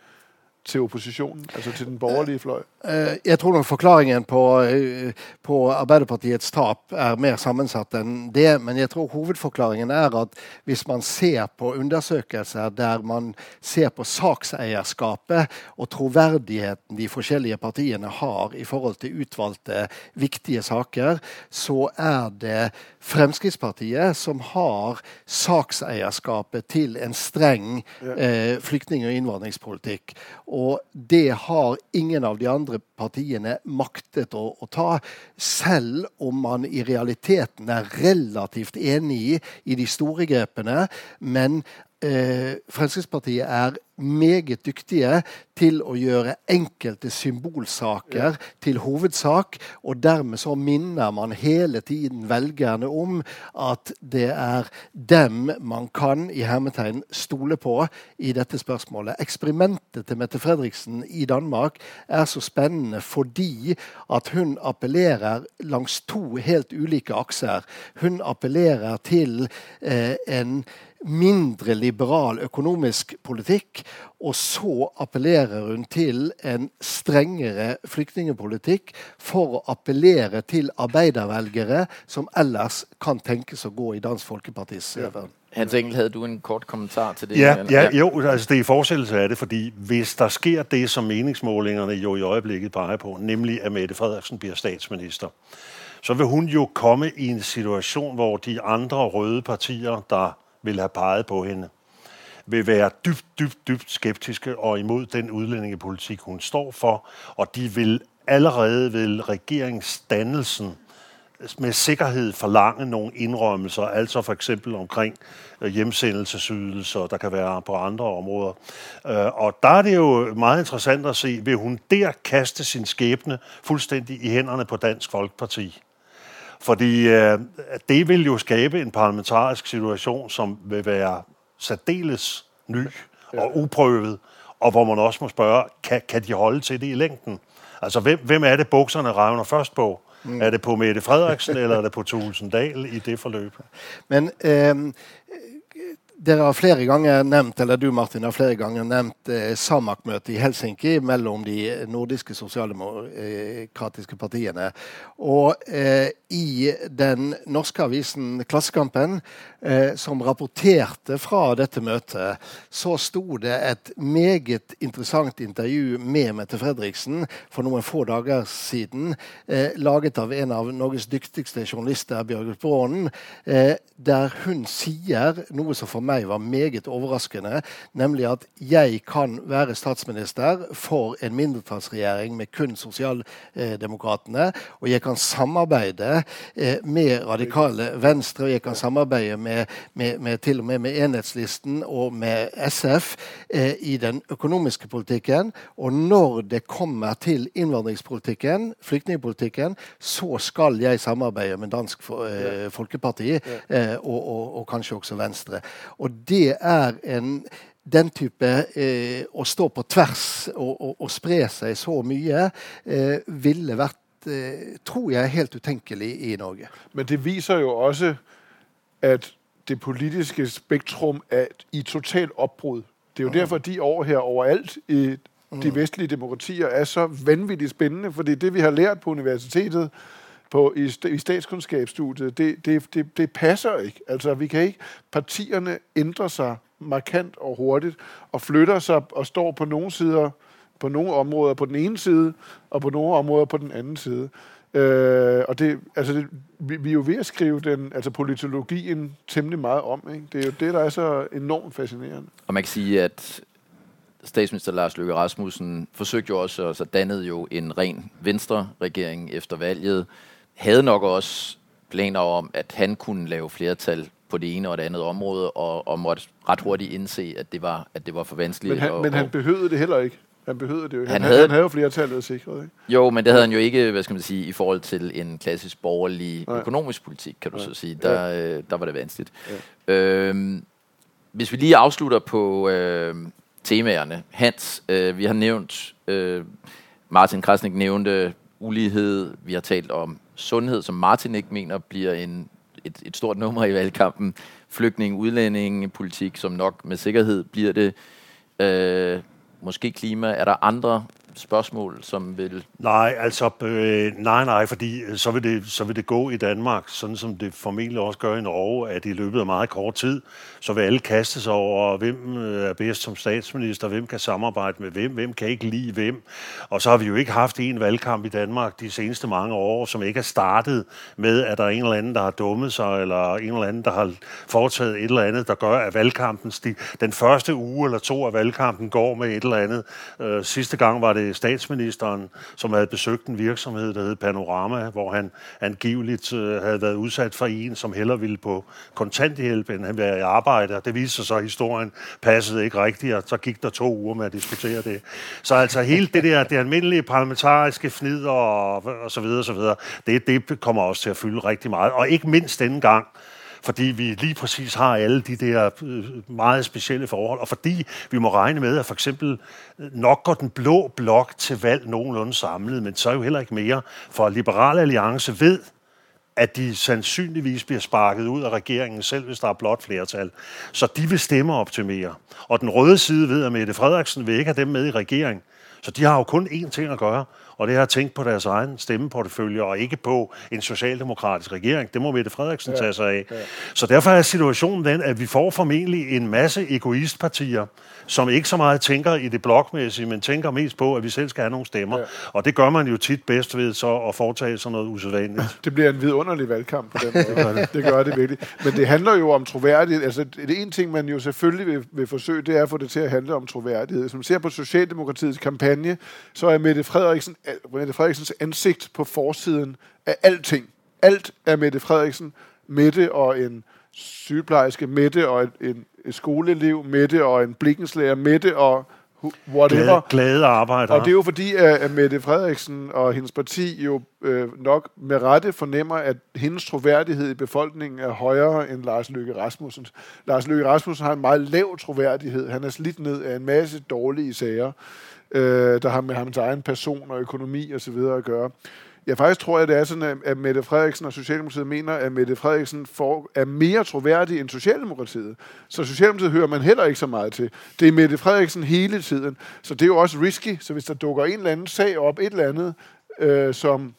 til oppositionen, altså til den borgerlige fløj? Eh, jeg tror nok forklaringen på, eh, på Arbeiderpartiets tap er mer sammensatt enn det. Men jeg tror hovedforklaringen er at hvis man ser på undersøkelser der man ser på sakseierskapet og troverdigheten de forskjellige partiene har i forhold til utvalgte viktige saker, så er det Fremskrittspartiet som har sakseierskapet til en streng eh, flyktning- og innvandringspolitikk. Og det har ingen av de andre partiene maktet å, å ta, selv om man i realiteten er relativt enig i de store grepene. Men eh, Fremskrittspartiet er meget dyktige til å gjøre enkelte symbolsaker til hovedsak. Og dermed så minner man hele tiden velgerne om at det er dem man kan i hermetegn stole på i dette spørsmålet. Eksperimentet til Mette Fredriksen i Danmark er så spennende fordi at hun appellerer langs to helt ulike akser. Hun appellerer til eh, en mindre liberal økonomisk politikk. Og så appellerer hun til en strengere flyktningepolitikk for å appellere til arbeidervelgere som ellers kan tenkes å gå i Dansk Folkepartis ja. Hans Engel, havde du en kort kommentar til det? Ja, ja, jo, altså det er i fortsættelse af det, fordi hvis der sker det, som meningsmålingerne jo i øjeblikket peger på, nemlig at Mette Frederiksen bliver statsminister, så vil hun jo komme i en situation, hvor de andre røde partier, der vil have peget på hende, vil være dybt, dybt, dybt skeptiske og imod den udlændingepolitik, hun står for, og de vil allerede ved regeringsdannelsen med sikkerhed forlange nogle indrømmelser, altså for eksempel omkring øh, hjemsendelsesydelser, der kan være på andre områder. Øh, og der er det jo meget interessant at se, vil hun der kaste sin skæbne fuldstændig i hænderne på Dansk Folkeparti? Fordi øh, det vil jo skabe en parlamentarisk situation, som vil være særdeles ny og uprøvet, og hvor man også må spørge, kan, kan de holde til det i længden? Altså, hvem, hvem er det, bukserne revner først på? Mm. Er det på Mette Frederiksen, eller er det på Thulesen Dahl i det forløb? Men eh, dere har flere ganger nevnt, eller du Martin har flere ganger nevnt eh, SAMAK-møtet i Helsinki mellom de eh, nordiske sosialdemokratiske partiene. Og eh, i den norske avisen Klassekampen, eh, som rapporterte fra dette møtet, så sto det et meget interessant intervju med Mette Fredriksen for noen få dager siden, eh, laget av en av Norges dyktigste journalister, Bjørgulf Braanen, eh, der hun sier noe som for meg var meget overraskende, nemlig at jeg kan være statsminister for en mindretallsregjering med kun Sosialdemokratene, og jeg kan samarbeide eh, med radikale Venstre, og jeg kan samarbeide med, med, med til og med med Enhetslisten og med SF eh, i den økonomiske politikken. Og når det kommer til innvandringspolitikken, flyktningpolitikken, så skal jeg samarbeide med Dansk eh, Folkeparti og, og, og kanskje også Venstre. Og det er en den type eh, å stå på tvers og, og, og, spre seg så mye eh, ville vært, eh, tror jeg, helt utenkelig i Norge. Men det viser jo også at det politiske spektrum er i totalt opbrud. Det er jo mm. derfor, de år her overalt i de vestlige demokratier er så vanvittigt spændende, fordi det, vi har lært på universitetet, på, i, i statskundskabsstudiet, det, det, det, det passer ikke. Altså, vi kan ikke, partierne ændrer sig markant og hurtigt, og flytter sig og står på nogle sider, på nogle områder på den ene side, og på nogle områder på den anden side. Øh, og det, altså det, vi, vi er jo ved at skrive den, altså politologien temmelig meget om. Ikke? Det er jo det, der er så enormt fascinerende. Og man kan sige, at statsminister Lars Løkke Rasmussen forsøgte jo også, og så dannede jo en ren venstre-regering efter valget, havde nok også planer om, at han kunne lave flertal på det ene og det andet område, og, og måtte ret hurtigt indse, at det var, at det var for vanskeligt. Men han, og, men han behøvede det heller ikke. Han behøvede det jo. Han, Han han, havde- han havde jo flertallet sikret, ikke? Jo, men det havde han jo ikke, hvad skal man sige, i forhold til en klassisk borgerlig Nej. økonomisk politik, kan du Nej. så sige. Der, øh, der var det vanskeligt. Øhm, hvis vi lige afslutter på øh, temaerne. Hans, øh, vi har nævnt, øh, Martin Krasnik nævnte ulighed. Vi har talt om sundhed, som Martin ikke mener bliver en, et, et stort nummer i valgkampen. Flygtning, udlænding, politik, som nok med sikkerhed bliver det. Øh, måske klima. Er der andre spørgsmål, som vil... Nej, altså, øh, nej, nej, fordi øh, så vil, det, så vil det gå i Danmark, sådan som det formentlig også gør i Norge, at i løbet af meget kort tid, så vil alle kaste sig over, hvem øh, er bedst som statsminister, hvem kan samarbejde med hvem, hvem kan ikke lide hvem. Og så har vi jo ikke haft en valgkamp i Danmark de seneste mange år, som ikke er startet med, at der er en eller anden, der har dummet sig, eller en eller anden, der har foretaget et eller andet, der gør, at valgkampen, den første uge eller to af valgkampen går med et eller andet. Øh, sidste gang var det statsministeren, som havde besøgt en virksomhed, der hed Panorama, hvor han angiveligt øh, havde været udsat for en, som heller ville på kontanthjælp, end han var i arbejde. Og det viste sig så, at historien passede ikke rigtigt, og så gik der to uger med at diskutere det. Så altså hele det der, det almindelige parlamentariske fnid og, og så videre, så videre, det, det kommer også til at fylde rigtig meget. Og ikke mindst denne gang, fordi vi lige præcis har alle de der øh, meget specielle forhold, og fordi vi må regne med, at for eksempel øh, nok går den blå blok til valg nogenlunde samlet, men så er jo heller ikke mere, for Liberale Alliance ved, at de sandsynligvis bliver sparket ud af regeringen, selv hvis der er blot flertal. Så de vil stemme optimere. Og den røde side ved, at Mette Frederiksen vil ikke have dem med i regeringen. Så de har jo kun én ting at gøre, og det at tænke på deres egen stemmeportefølje, og ikke på en socialdemokratisk regering. Det må Mette Frederiksen ja, tage sig af. Ja. Så derfor er situationen den, at vi får formentlig en masse egoistpartier, som ikke så meget tænker i det blokmæssige, men tænker mest på, at vi selv skal have nogle stemmer. Ja. Og det gør man jo tit bedst ved så at foretage sådan noget usædvanligt. Det bliver en vidunderlig valgkamp på den måde. det, gør det. det gør det virkelig. Men det handler jo om troværdighed. Altså, det ene ting, man jo selvfølgelig vil, vil forsøge, det er at få det til at handle om troværdighed. Hvis man ser på Socialdemokratiets kampagne, så er Mette, Frederiksen, Mette Frederiksens ansigt på forsiden af alting. Alt er Mette Frederiksen. Mette og en sygeplejerske, Mette og en, en skoleelev, Mette og en blikkenslærer, Mette og whatever. Glade, glade arbejder. Og det er jo fordi, at Mette Frederiksen og hendes parti jo øh, nok med rette fornemmer, at hendes troværdighed i befolkningen er højere end Lars Løkke Rasmussen. Lars Løkke Rasmussen har en meget lav troværdighed. Han er slidt ned af en masse dårlige sager, øh, der har med hans egen person og økonomi osv. at gøre. Jeg faktisk tror, at det er sådan, at Mette Frederiksen og Socialdemokratiet mener, at Mette Frederiksen får, er mere troværdig end Socialdemokratiet. Så Socialdemokratiet hører man heller ikke så meget til. Det er Mette Frederiksen hele tiden. Så det er jo også risky. Så hvis der dukker en eller anden sag op, et eller andet, øh, som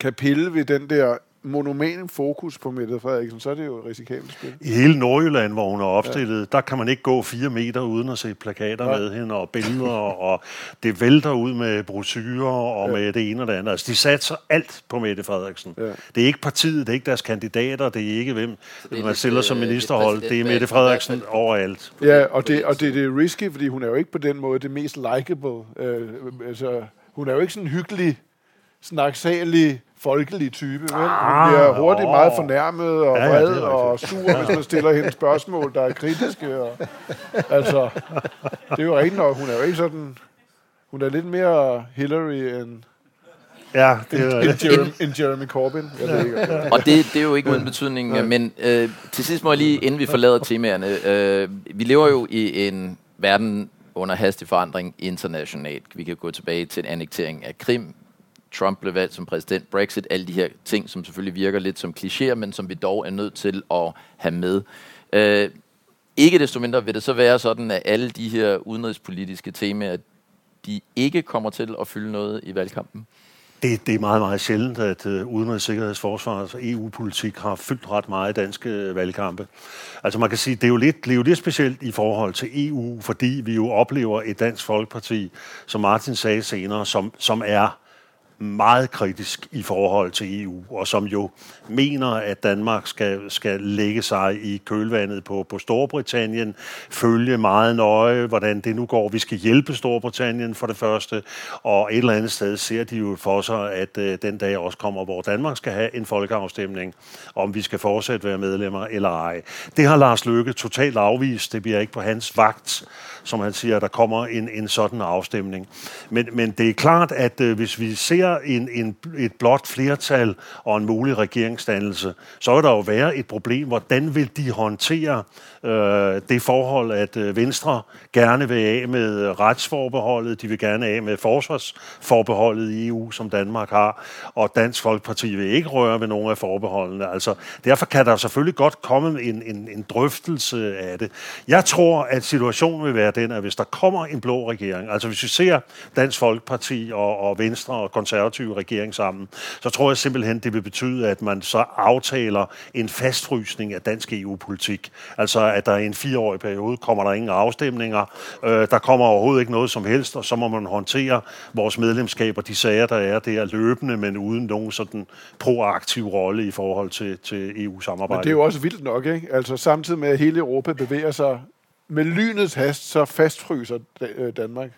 kan pille ved den der monomen fokus på Mette Frederiksen, så er det jo et risikabelt spil. I hele Nordjylland, hvor hun er opstillet, ja. der kan man ikke gå fire meter uden at se plakater ja. med hende og billeder, og det vælter ud med brosyrer og ja. med det ene og det andet. Altså, de satser alt på Mette Frederiksen. Ja. Det er ikke partiet, det er ikke deres kandidater, det er ikke hvem det er man stiller som ministerhold. Det er Mette Frederiksen overalt. Ja, og det, og det, det er risky, fordi hun er jo ikke på den måde det mest likable. Øh, altså, hun er jo ikke sådan en hyggelig, snaksalig folkelig type. Vel? Hun ah, bliver hurtigt meget fornærmet og ja, vred ja, og sur, hvis man stiller hende spørgsmål, der er kritiske. Og, altså, det er jo rigtigt nok. Hun er jo ikke sådan... Hun er lidt mere Hillary end... Ja, det er en, Jeremy, en Jeremy Corbyn. Jeg ved ikke, og det, det er jo ikke uden betydning, ja. men øh, til sidst må jeg lige, inden vi forlader temaerne, øh, vi lever jo i en verden under hastig forandring internationalt. Vi kan gå tilbage til en annektering af Krim, Trump blev valgt som præsident, Brexit, alle de her ting, som selvfølgelig virker lidt som klichéer, men som vi dog er nødt til at have med. Øh, ikke desto mindre vil det så være sådan, at alle de her udenrigspolitiske temaer, de ikke kommer til at fylde noget i valgkampen? Det, det er meget, meget sjældent, at uh, udenrigs-, sikkerheds-, forsvars- og EU-politik har fyldt ret meget i danske øh, valgkampe. Altså man kan sige, det er, jo lidt, det er jo lidt specielt i forhold til EU, fordi vi jo oplever et dansk folkeparti, som Martin sagde senere, som, som er meget kritisk i forhold til EU, og som jo mener, at Danmark skal, skal lægge sig i kølvandet på, på Storbritannien, følge meget nøje, hvordan det nu går. Vi skal hjælpe Storbritannien for det første, og et eller andet sted ser de jo for sig, at øh, den dag også kommer, hvor Danmark skal have en folkeafstemning, om vi skal fortsætte være medlemmer eller ej. Det har Lars Løkke totalt afvist. Det bliver ikke på hans vagt, som han siger, at der kommer en, en sådan afstemning. Men, men det er klart, at øh, hvis vi ser ser en, en, et blot flertal og en mulig regeringsdannelse, så vil der jo være et problem. Hvordan vil de håndtere øh, det forhold, at øh, Venstre gerne vil af med retsforbeholdet, de vil gerne af med forsvarsforbeholdet i EU, som Danmark har, og Dansk Folkeparti vil ikke røre ved nogen af forbeholdene. Altså, derfor kan der selvfølgelig godt komme en, en, en drøftelse af det. Jeg tror, at situationen vil være den, at hvis der kommer en blå regering, altså hvis vi ser Dansk Folkeparti og, og Venstre og konservative regering sammen, så tror jeg simpelthen, det vil betyde, at man så aftaler en fastfrysning af dansk EU-politik. Altså at der i en fireårig periode kommer der ingen afstemninger, øh, der kommer overhovedet ikke noget som helst, og så må man håndtere vores medlemskaber, de sager, der er der løbende, men uden nogen sådan proaktiv rolle i forhold til, til EU-samarbejdet. Men det er jo også vildt nok, ikke? Altså samtidig med, at hele Europa bevæger sig med lynets hast, så fastfryser øh, Danmark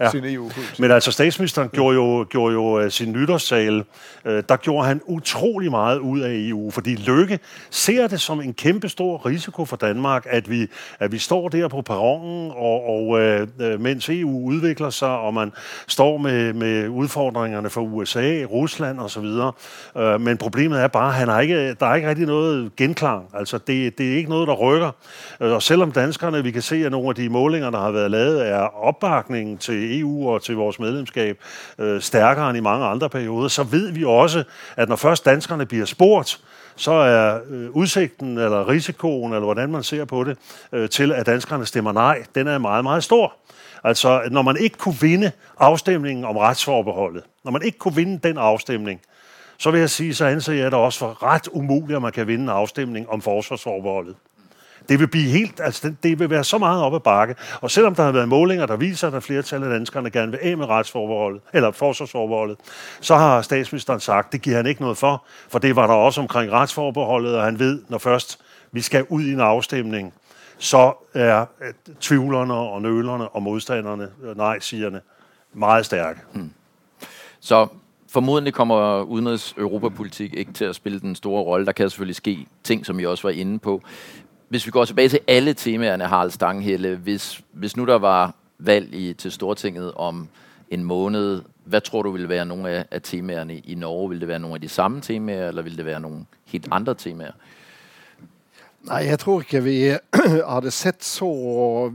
ja. sin EU-politik. Men altså, statsministeren gjorde jo, gjorde jo uh, sin nytårssal, uh, der gjorde han utrolig meget ud af EU, fordi Lykke ser det som en kæmpe stor risiko for Danmark, at vi, at vi står der på perronen, og, og uh, mens EU udvikler sig, og man står med, med udfordringerne for USA, Rusland osv., uh, men problemet er bare, at han har ikke, der er ikke rigtig noget genklang. Altså, det, det er ikke noget, der rykker. Uh, og selvom danskerne, vi kan se, at nogle af de målinger, der har været lavet, er opbakningen til til EU og til vores medlemskab øh, stærkere end i mange andre perioder, så ved vi også, at når først danskerne bliver spurgt, så er øh, udsigten eller risikoen, eller hvordan man ser på det, øh, til at danskerne stemmer nej, den er meget, meget stor. Altså, når man ikke kunne vinde afstemningen om retsforbeholdet, når man ikke kunne vinde den afstemning, så vil jeg sige, så anser jeg det også for ret umuligt, at man kan vinde en afstemning om forsvarsforbeholdet. Det vil blive helt, altså det, det vil være så meget op ad bakke. Og selvom der har været målinger, der viser, at der flertal af danskerne gerne vil af med retsforbeholdet, eller forsvarsforbeholdet, så har statsministeren sagt, det giver han ikke noget for, for det var der også omkring retsforbeholdet, og han ved, når først vi skal ud i en afstemning, så er tvivlerne og nølerne og modstanderne, øh, nej-sigerne, meget stærke. Hmm. Så formodentlig kommer udenrigs europapolitik ikke til at spille den store rolle. Der kan selvfølgelig ske ting, som I også var inde på hvis vi går tilbage til alle temaerne, Harald Stanghelle, hvis, hvis nu der var valg i, til Stortinget om en måned, hvad tror du ville være nogle af, af temaerne i Norge? Vil det være nogle af de samme temaer, eller vil det være nogle helt andre temaer? Nej, jeg tror ikke vi hadde sett så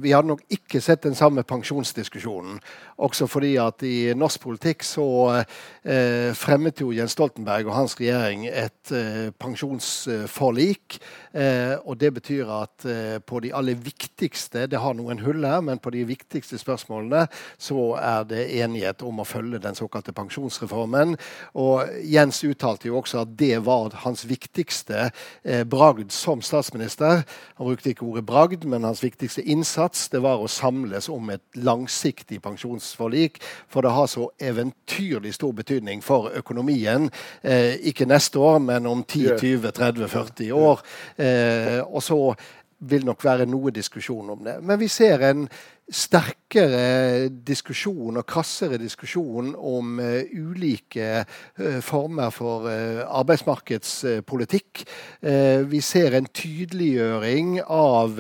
Vi hadde nok ikke sett den samme pensjonsdiskusjonen. Også fordi at i norsk politikk så eh, fremmet jo Jens Stoltenberg og hans regjering et eh, pensjonsforlik. Eh, og det betyr at eh, på de aller viktigste Det har noen hull her, men på de viktigste spørsmålene så er det enighet om å følge den såkalte pensjonsreformen. Og Jens uttalte jo også at det var hans viktigste eh, bragd som statsminister statsminister. Han brukte ikke ordet bragd, men hans viktigste innsats det var å samles om et langsiktig pensjonsforlik. For det har så eventyrlig stor betydning for økonomien. Eh, ikke neste år, men om 10-20-30-40 år. Eh, og så vil nok være noe diskusjon om det. Men vi ser en sterkere diskusjon og krassere diskusjon om uh, ulike uh, former for uh, arbeidsmarkedspolitikk. vi ser en tydeliggjøring av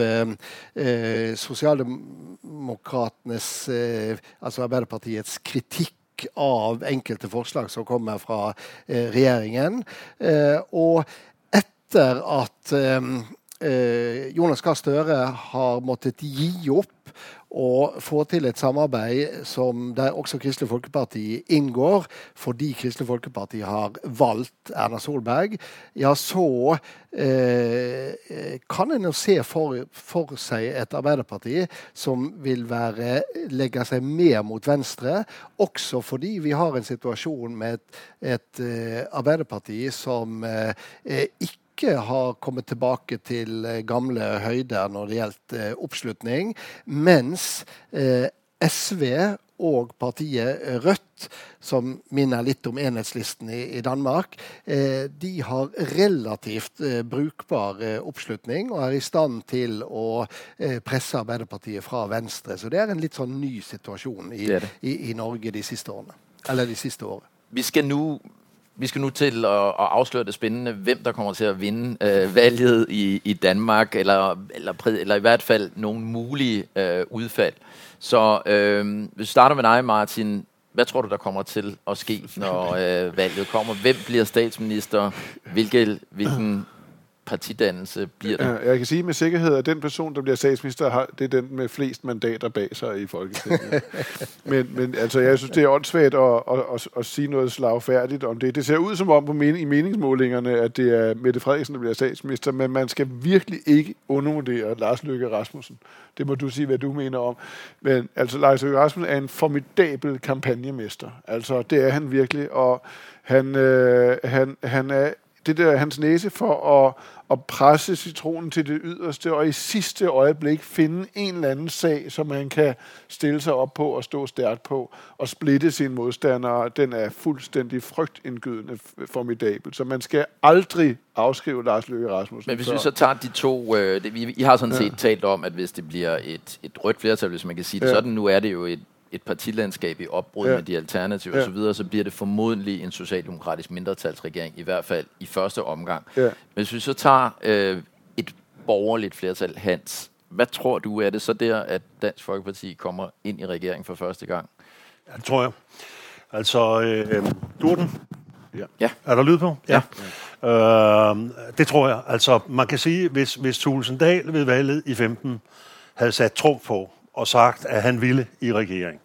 sosialdemokratenes, altså Arbeiderpartiets, kritikk av enkelte forslag som kommer fra regjeringen. og etter at Eh, Jonas Gahr Støre har måttet gi opp å få til et samarbeid som der også Kristelig Folkeparti inngår, fordi Kristelig Folkeparti har valgt Erna Solberg, ja, så eh, kan en jo se for, for, seg et Arbeiderparti som vil være, legge seg mer mot venstre, også fordi vi har en situasjon med et, et eh, Arbeiderparti som eh, ikke ikke har kommet tilbake til eh, gamle høyder når det gjelder eh, oppslutning, mens eh, SV og partiet Rødt, som minner litt om enhetslisten i, Danmark, eh, de har relativt eh, brukbar eh, oppslutning og er i stand til å presse Arbeiderpartiet fra venstre. Så det er en litt sånn ny situasjon i, i, i Norge de siste årene. Eller de siste årene. Vi skal nå vi skal nu til at, at afsløre det spændende, hvem der kommer til at vinde øh, valget i, i Danmark, eller, eller, eller i hvert fald nogle mulige øh, udfald. Så øh, vi starter med dig, Martin. hvad tror du, der kommer til at ske, når øh, valget kommer? Hvem bliver statsminister? Hvilke, hvilken partidannelse bliver? Ja, jeg kan sige med sikkerhed, at den person, der bliver statsminister, har, det er den med flest mandater bag sig i Folketinget. men, men altså, jeg synes, det er åndssvagt at, at, at, at sige noget slagfærdigt om det. Det ser ud som om på men, i meningsmålingerne, at det er Mette Frederiksen, der bliver statsminister, men man skal virkelig ikke undervurdere Lars Løkke Rasmussen. Det må du sige, hvad du mener om. Men altså, Lars Løkke Rasmussen er en formidabel kampagnemester. Altså, det er han virkelig, og han, øh, han, han er det der hans næse for at, at presse citronen til det yderste, og i sidste øjeblik finde en eller anden sag, som man kan stille sig op på og stå stærkt på, og splitte sine modstandere, den er fuldstændig frygtindgydende formidabel. Så man skal aldrig afskrive Lars Løkke Rasmussen. Men hvis vi så tager de to, øh, det, vi, I har sådan set ja. talt om, at hvis det bliver et, et rødt flertal, hvis man kan sige det ja. sådan, nu er det jo et et partilandskab i opbrud ja. med de alternativer ja. osv., så bliver det formodentlig en socialdemokratisk mindretalsregering, i hvert fald i første omgang. Ja. Men hvis vi så tager øh, et borgerligt flertal, Hans, hvad tror du, er det så der, at Dansk Folkeparti kommer ind i regeringen for første gang? Ja, det tror jeg. Altså, øh, Durden, Ja. ja. Er der lyd på? Ja. ja. Øh, det tror jeg. Altså, man kan sige, hvis, hvis Tulsendal ved valget i 15 havde sat tro på og sagt, at han ville i regering,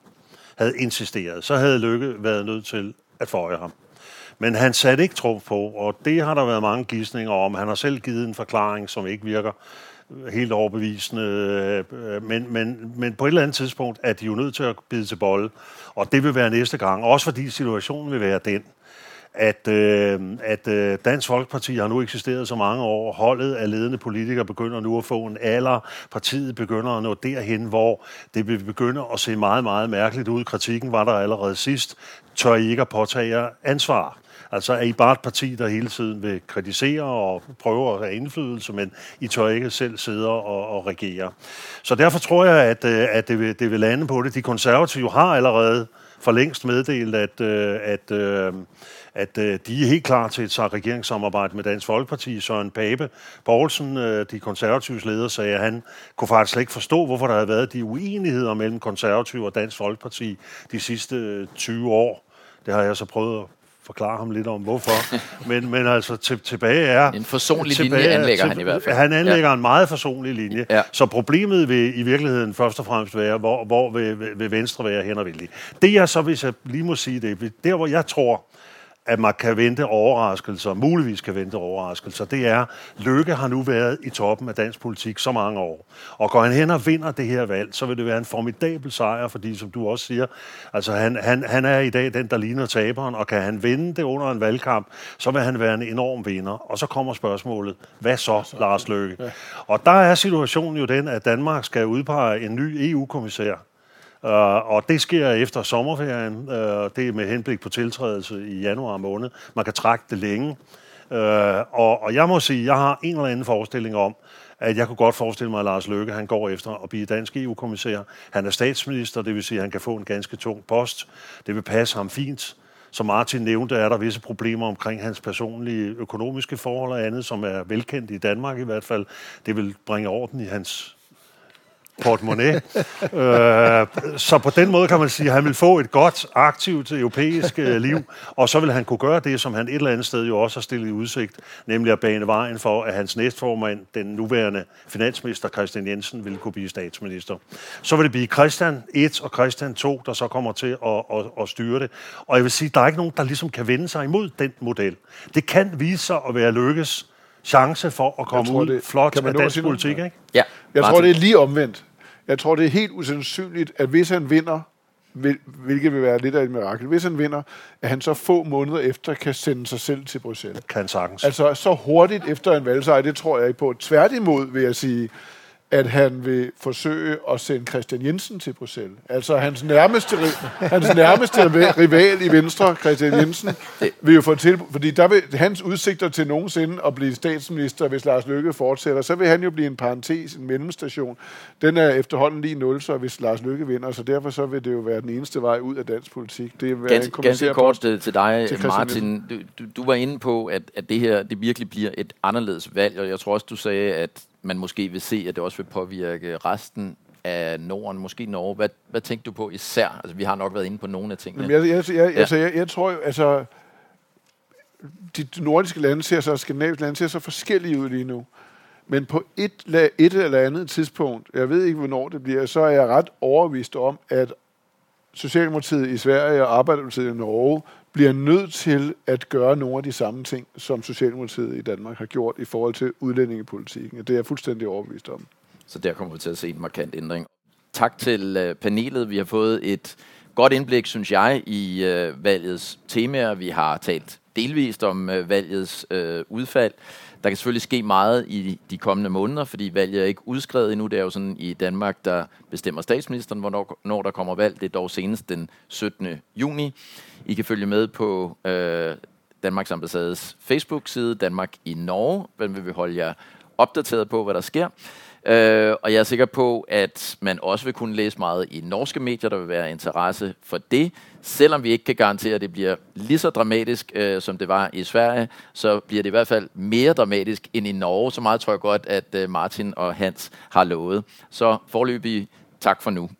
havde insisteret, så havde Lykke været nødt til at forøje ham. Men han satte ikke tro på, og det har der været mange gissninger om. Han har selv givet en forklaring, som ikke virker helt overbevisende, øh, men, men, men på et eller andet tidspunkt er de jo nødt til at bide til bolle, og det vil være næste gang, også fordi situationen vil være den, at, øh, at øh, Dansk Folkeparti har nu eksisteret så mange år. Holdet af ledende politikere begynder nu at få en alder. Partiet begynder at nå derhen, hvor det vil begynde at se meget, meget mærkeligt ud. Kritikken var der allerede sidst. Tør I ikke at påtage jer ansvar? Altså er I bare et parti, der hele tiden vil kritisere og prøve at have indflydelse, men I tør ikke selv sidde og, og regere. Så derfor tror jeg, at, øh, at det, vil, det vil lande på det. De konservative har allerede for længst meddelt, at, øh, at, at at øh, de er helt klar til et regeringssamarbejde med Dansk Folkeparti. Søren Pape Poulsen, øh, de konservatives leder, sagde, at han kunne faktisk slet ikke forstå, hvorfor der havde været de uenigheder mellem konservative og Dansk Folkeparti de sidste 20 øh, år. Det har jeg så prøvet at forklare ham lidt om, hvorfor. Men, men altså, til, tilbage er... En forsonlig tilbage, linje anlægger til, han i hvert fald. Han anlægger ja. en meget forsonlig linje. Ja. Så problemet vil i virkeligheden først og fremmest være, hvor, hvor vil, vil Venstre være hen og vælge. Det jeg så, hvis jeg lige må sige det, der hvor jeg tror, at man kan vente overraskelser, muligvis kan vente overraskelser, det er, Løkke har nu været i toppen af dansk politik så mange år. Og går han hen og vinder det her valg, så vil det være en formidabel sejr, fordi som du også siger, altså han, han, han er i dag den, der ligner taberen, og kan han vinde det under en valgkamp, så vil han være en enorm vinder. Og så kommer spørgsmålet, hvad så, Lars Løkke? Og der er situationen jo den, at Danmark skal udpege en ny EU-kommissær, Uh, og det sker efter sommerferien. Uh, det er med henblik på tiltrædelse i januar måned. Man kan trække det længe. Uh, og, og jeg må sige, jeg har en eller anden forestilling om, at jeg kunne godt forestille mig, at Lars Løkke han går efter at blive dansk EU-kommissær. Han er statsminister, det vil sige, at han kan få en ganske tung post. Det vil passe ham fint. Som Martin nævnte, er der visse problemer omkring hans personlige økonomiske forhold og andet, som er velkendt i Danmark i hvert fald. Det vil bringe orden i hans portemonnaie. øh, så på den måde kan man sige, at han vil få et godt, aktivt europæisk øh, liv, og så vil han kunne gøre det, som han et eller andet sted jo også har stillet i udsigt, nemlig at bane vejen for, at hans næstformand, den nuværende finansminister Christian Jensen, vil kunne blive statsminister. Så vil det blive Christian 1 og Christian 2, der så kommer til at, at, at styre det. Og jeg vil sige, at der er ikke nogen, der ligesom kan vende sig imod den model. Det kan vise sig at være lykkes chance for at komme tror, ud det, flot af dansk politik, ikke? Ja. Jeg Martin. tror, det er lige omvendt. Jeg tror, det er helt usandsynligt, at hvis han vinder, hvilket vil være lidt af et mirakel, hvis han vinder, at han så få måneder efter kan sende sig selv til Bruxelles. Kan sagtens. Altså så hurtigt efter en valgsejr, det tror jeg ikke på. Tværtimod vil jeg sige, at han vil forsøge at sende Christian Jensen til Bruxelles. Altså hans nærmeste, hans nærmeste rival i Venstre, Christian Jensen, vil jo få til, fordi der vil hans udsigter til nogensinde at blive statsminister, hvis Lars Løkke fortsætter, så vil han jo blive en parentes, en mellemstation. Den er efterhånden lige nul, så hvis Lars Løkke vinder, så derfor så vil det jo være den eneste vej ud af dansk politik. Det er ganske, ganske kort til, til dig, til Martin. Du, du, du var inde på, at, at det her det virkelig bliver et anderledes valg, og jeg tror også, du sagde, at man måske vil se, at det også vil påvirke resten af Norden, måske Norge. Hvad, hvad tænkte du på især? Altså, vi har nok været inde på nogle af tingene. Jamen, jeg, jeg, jeg, ja. altså, jeg, jeg tror jo, altså, de nordiske lande ser så, skandinaviske lande ser så forskellige ud lige nu. Men på et, et eller andet tidspunkt, jeg ved ikke, hvornår det bliver, så er jeg ret overbevist om, at Socialdemokratiet i Sverige og Arbejderpartiet i Norge bliver nødt til at gøre nogle af de samme ting, som Socialdemokratiet i Danmark har gjort i forhold til udlændingepolitikken. Det er jeg fuldstændig overbevist om. Så der kommer vi til at se en markant ændring. Tak til øh, panelet. Vi har fået et godt indblik, synes jeg, i øh, valgets temaer. Vi har talt delvist om øh, valgets udfald. Der kan selvfølgelig ske meget i de kommende måneder, fordi valget er ikke udskrevet endnu. Det er jo sådan i Danmark, der bestemmer statsministeren, hvornår når der kommer valg. Det er dog senest den 17. juni. I kan følge med på øh, Danmarks ambassades Facebook-side, Danmark i Norge. Hvem vil vi holde jer opdateret på, hvad der sker. Øh, og jeg er sikker på, at man også vil kunne læse meget i norske medier, der vil være interesse for det. Selvom vi ikke kan garantere, at det bliver lige så dramatisk, øh, som det var i Sverige, så bliver det i hvert fald mere dramatisk end i Norge. Så meget tror jeg godt, at øh, Martin og Hans har lovet. Så forløbig tak for nu.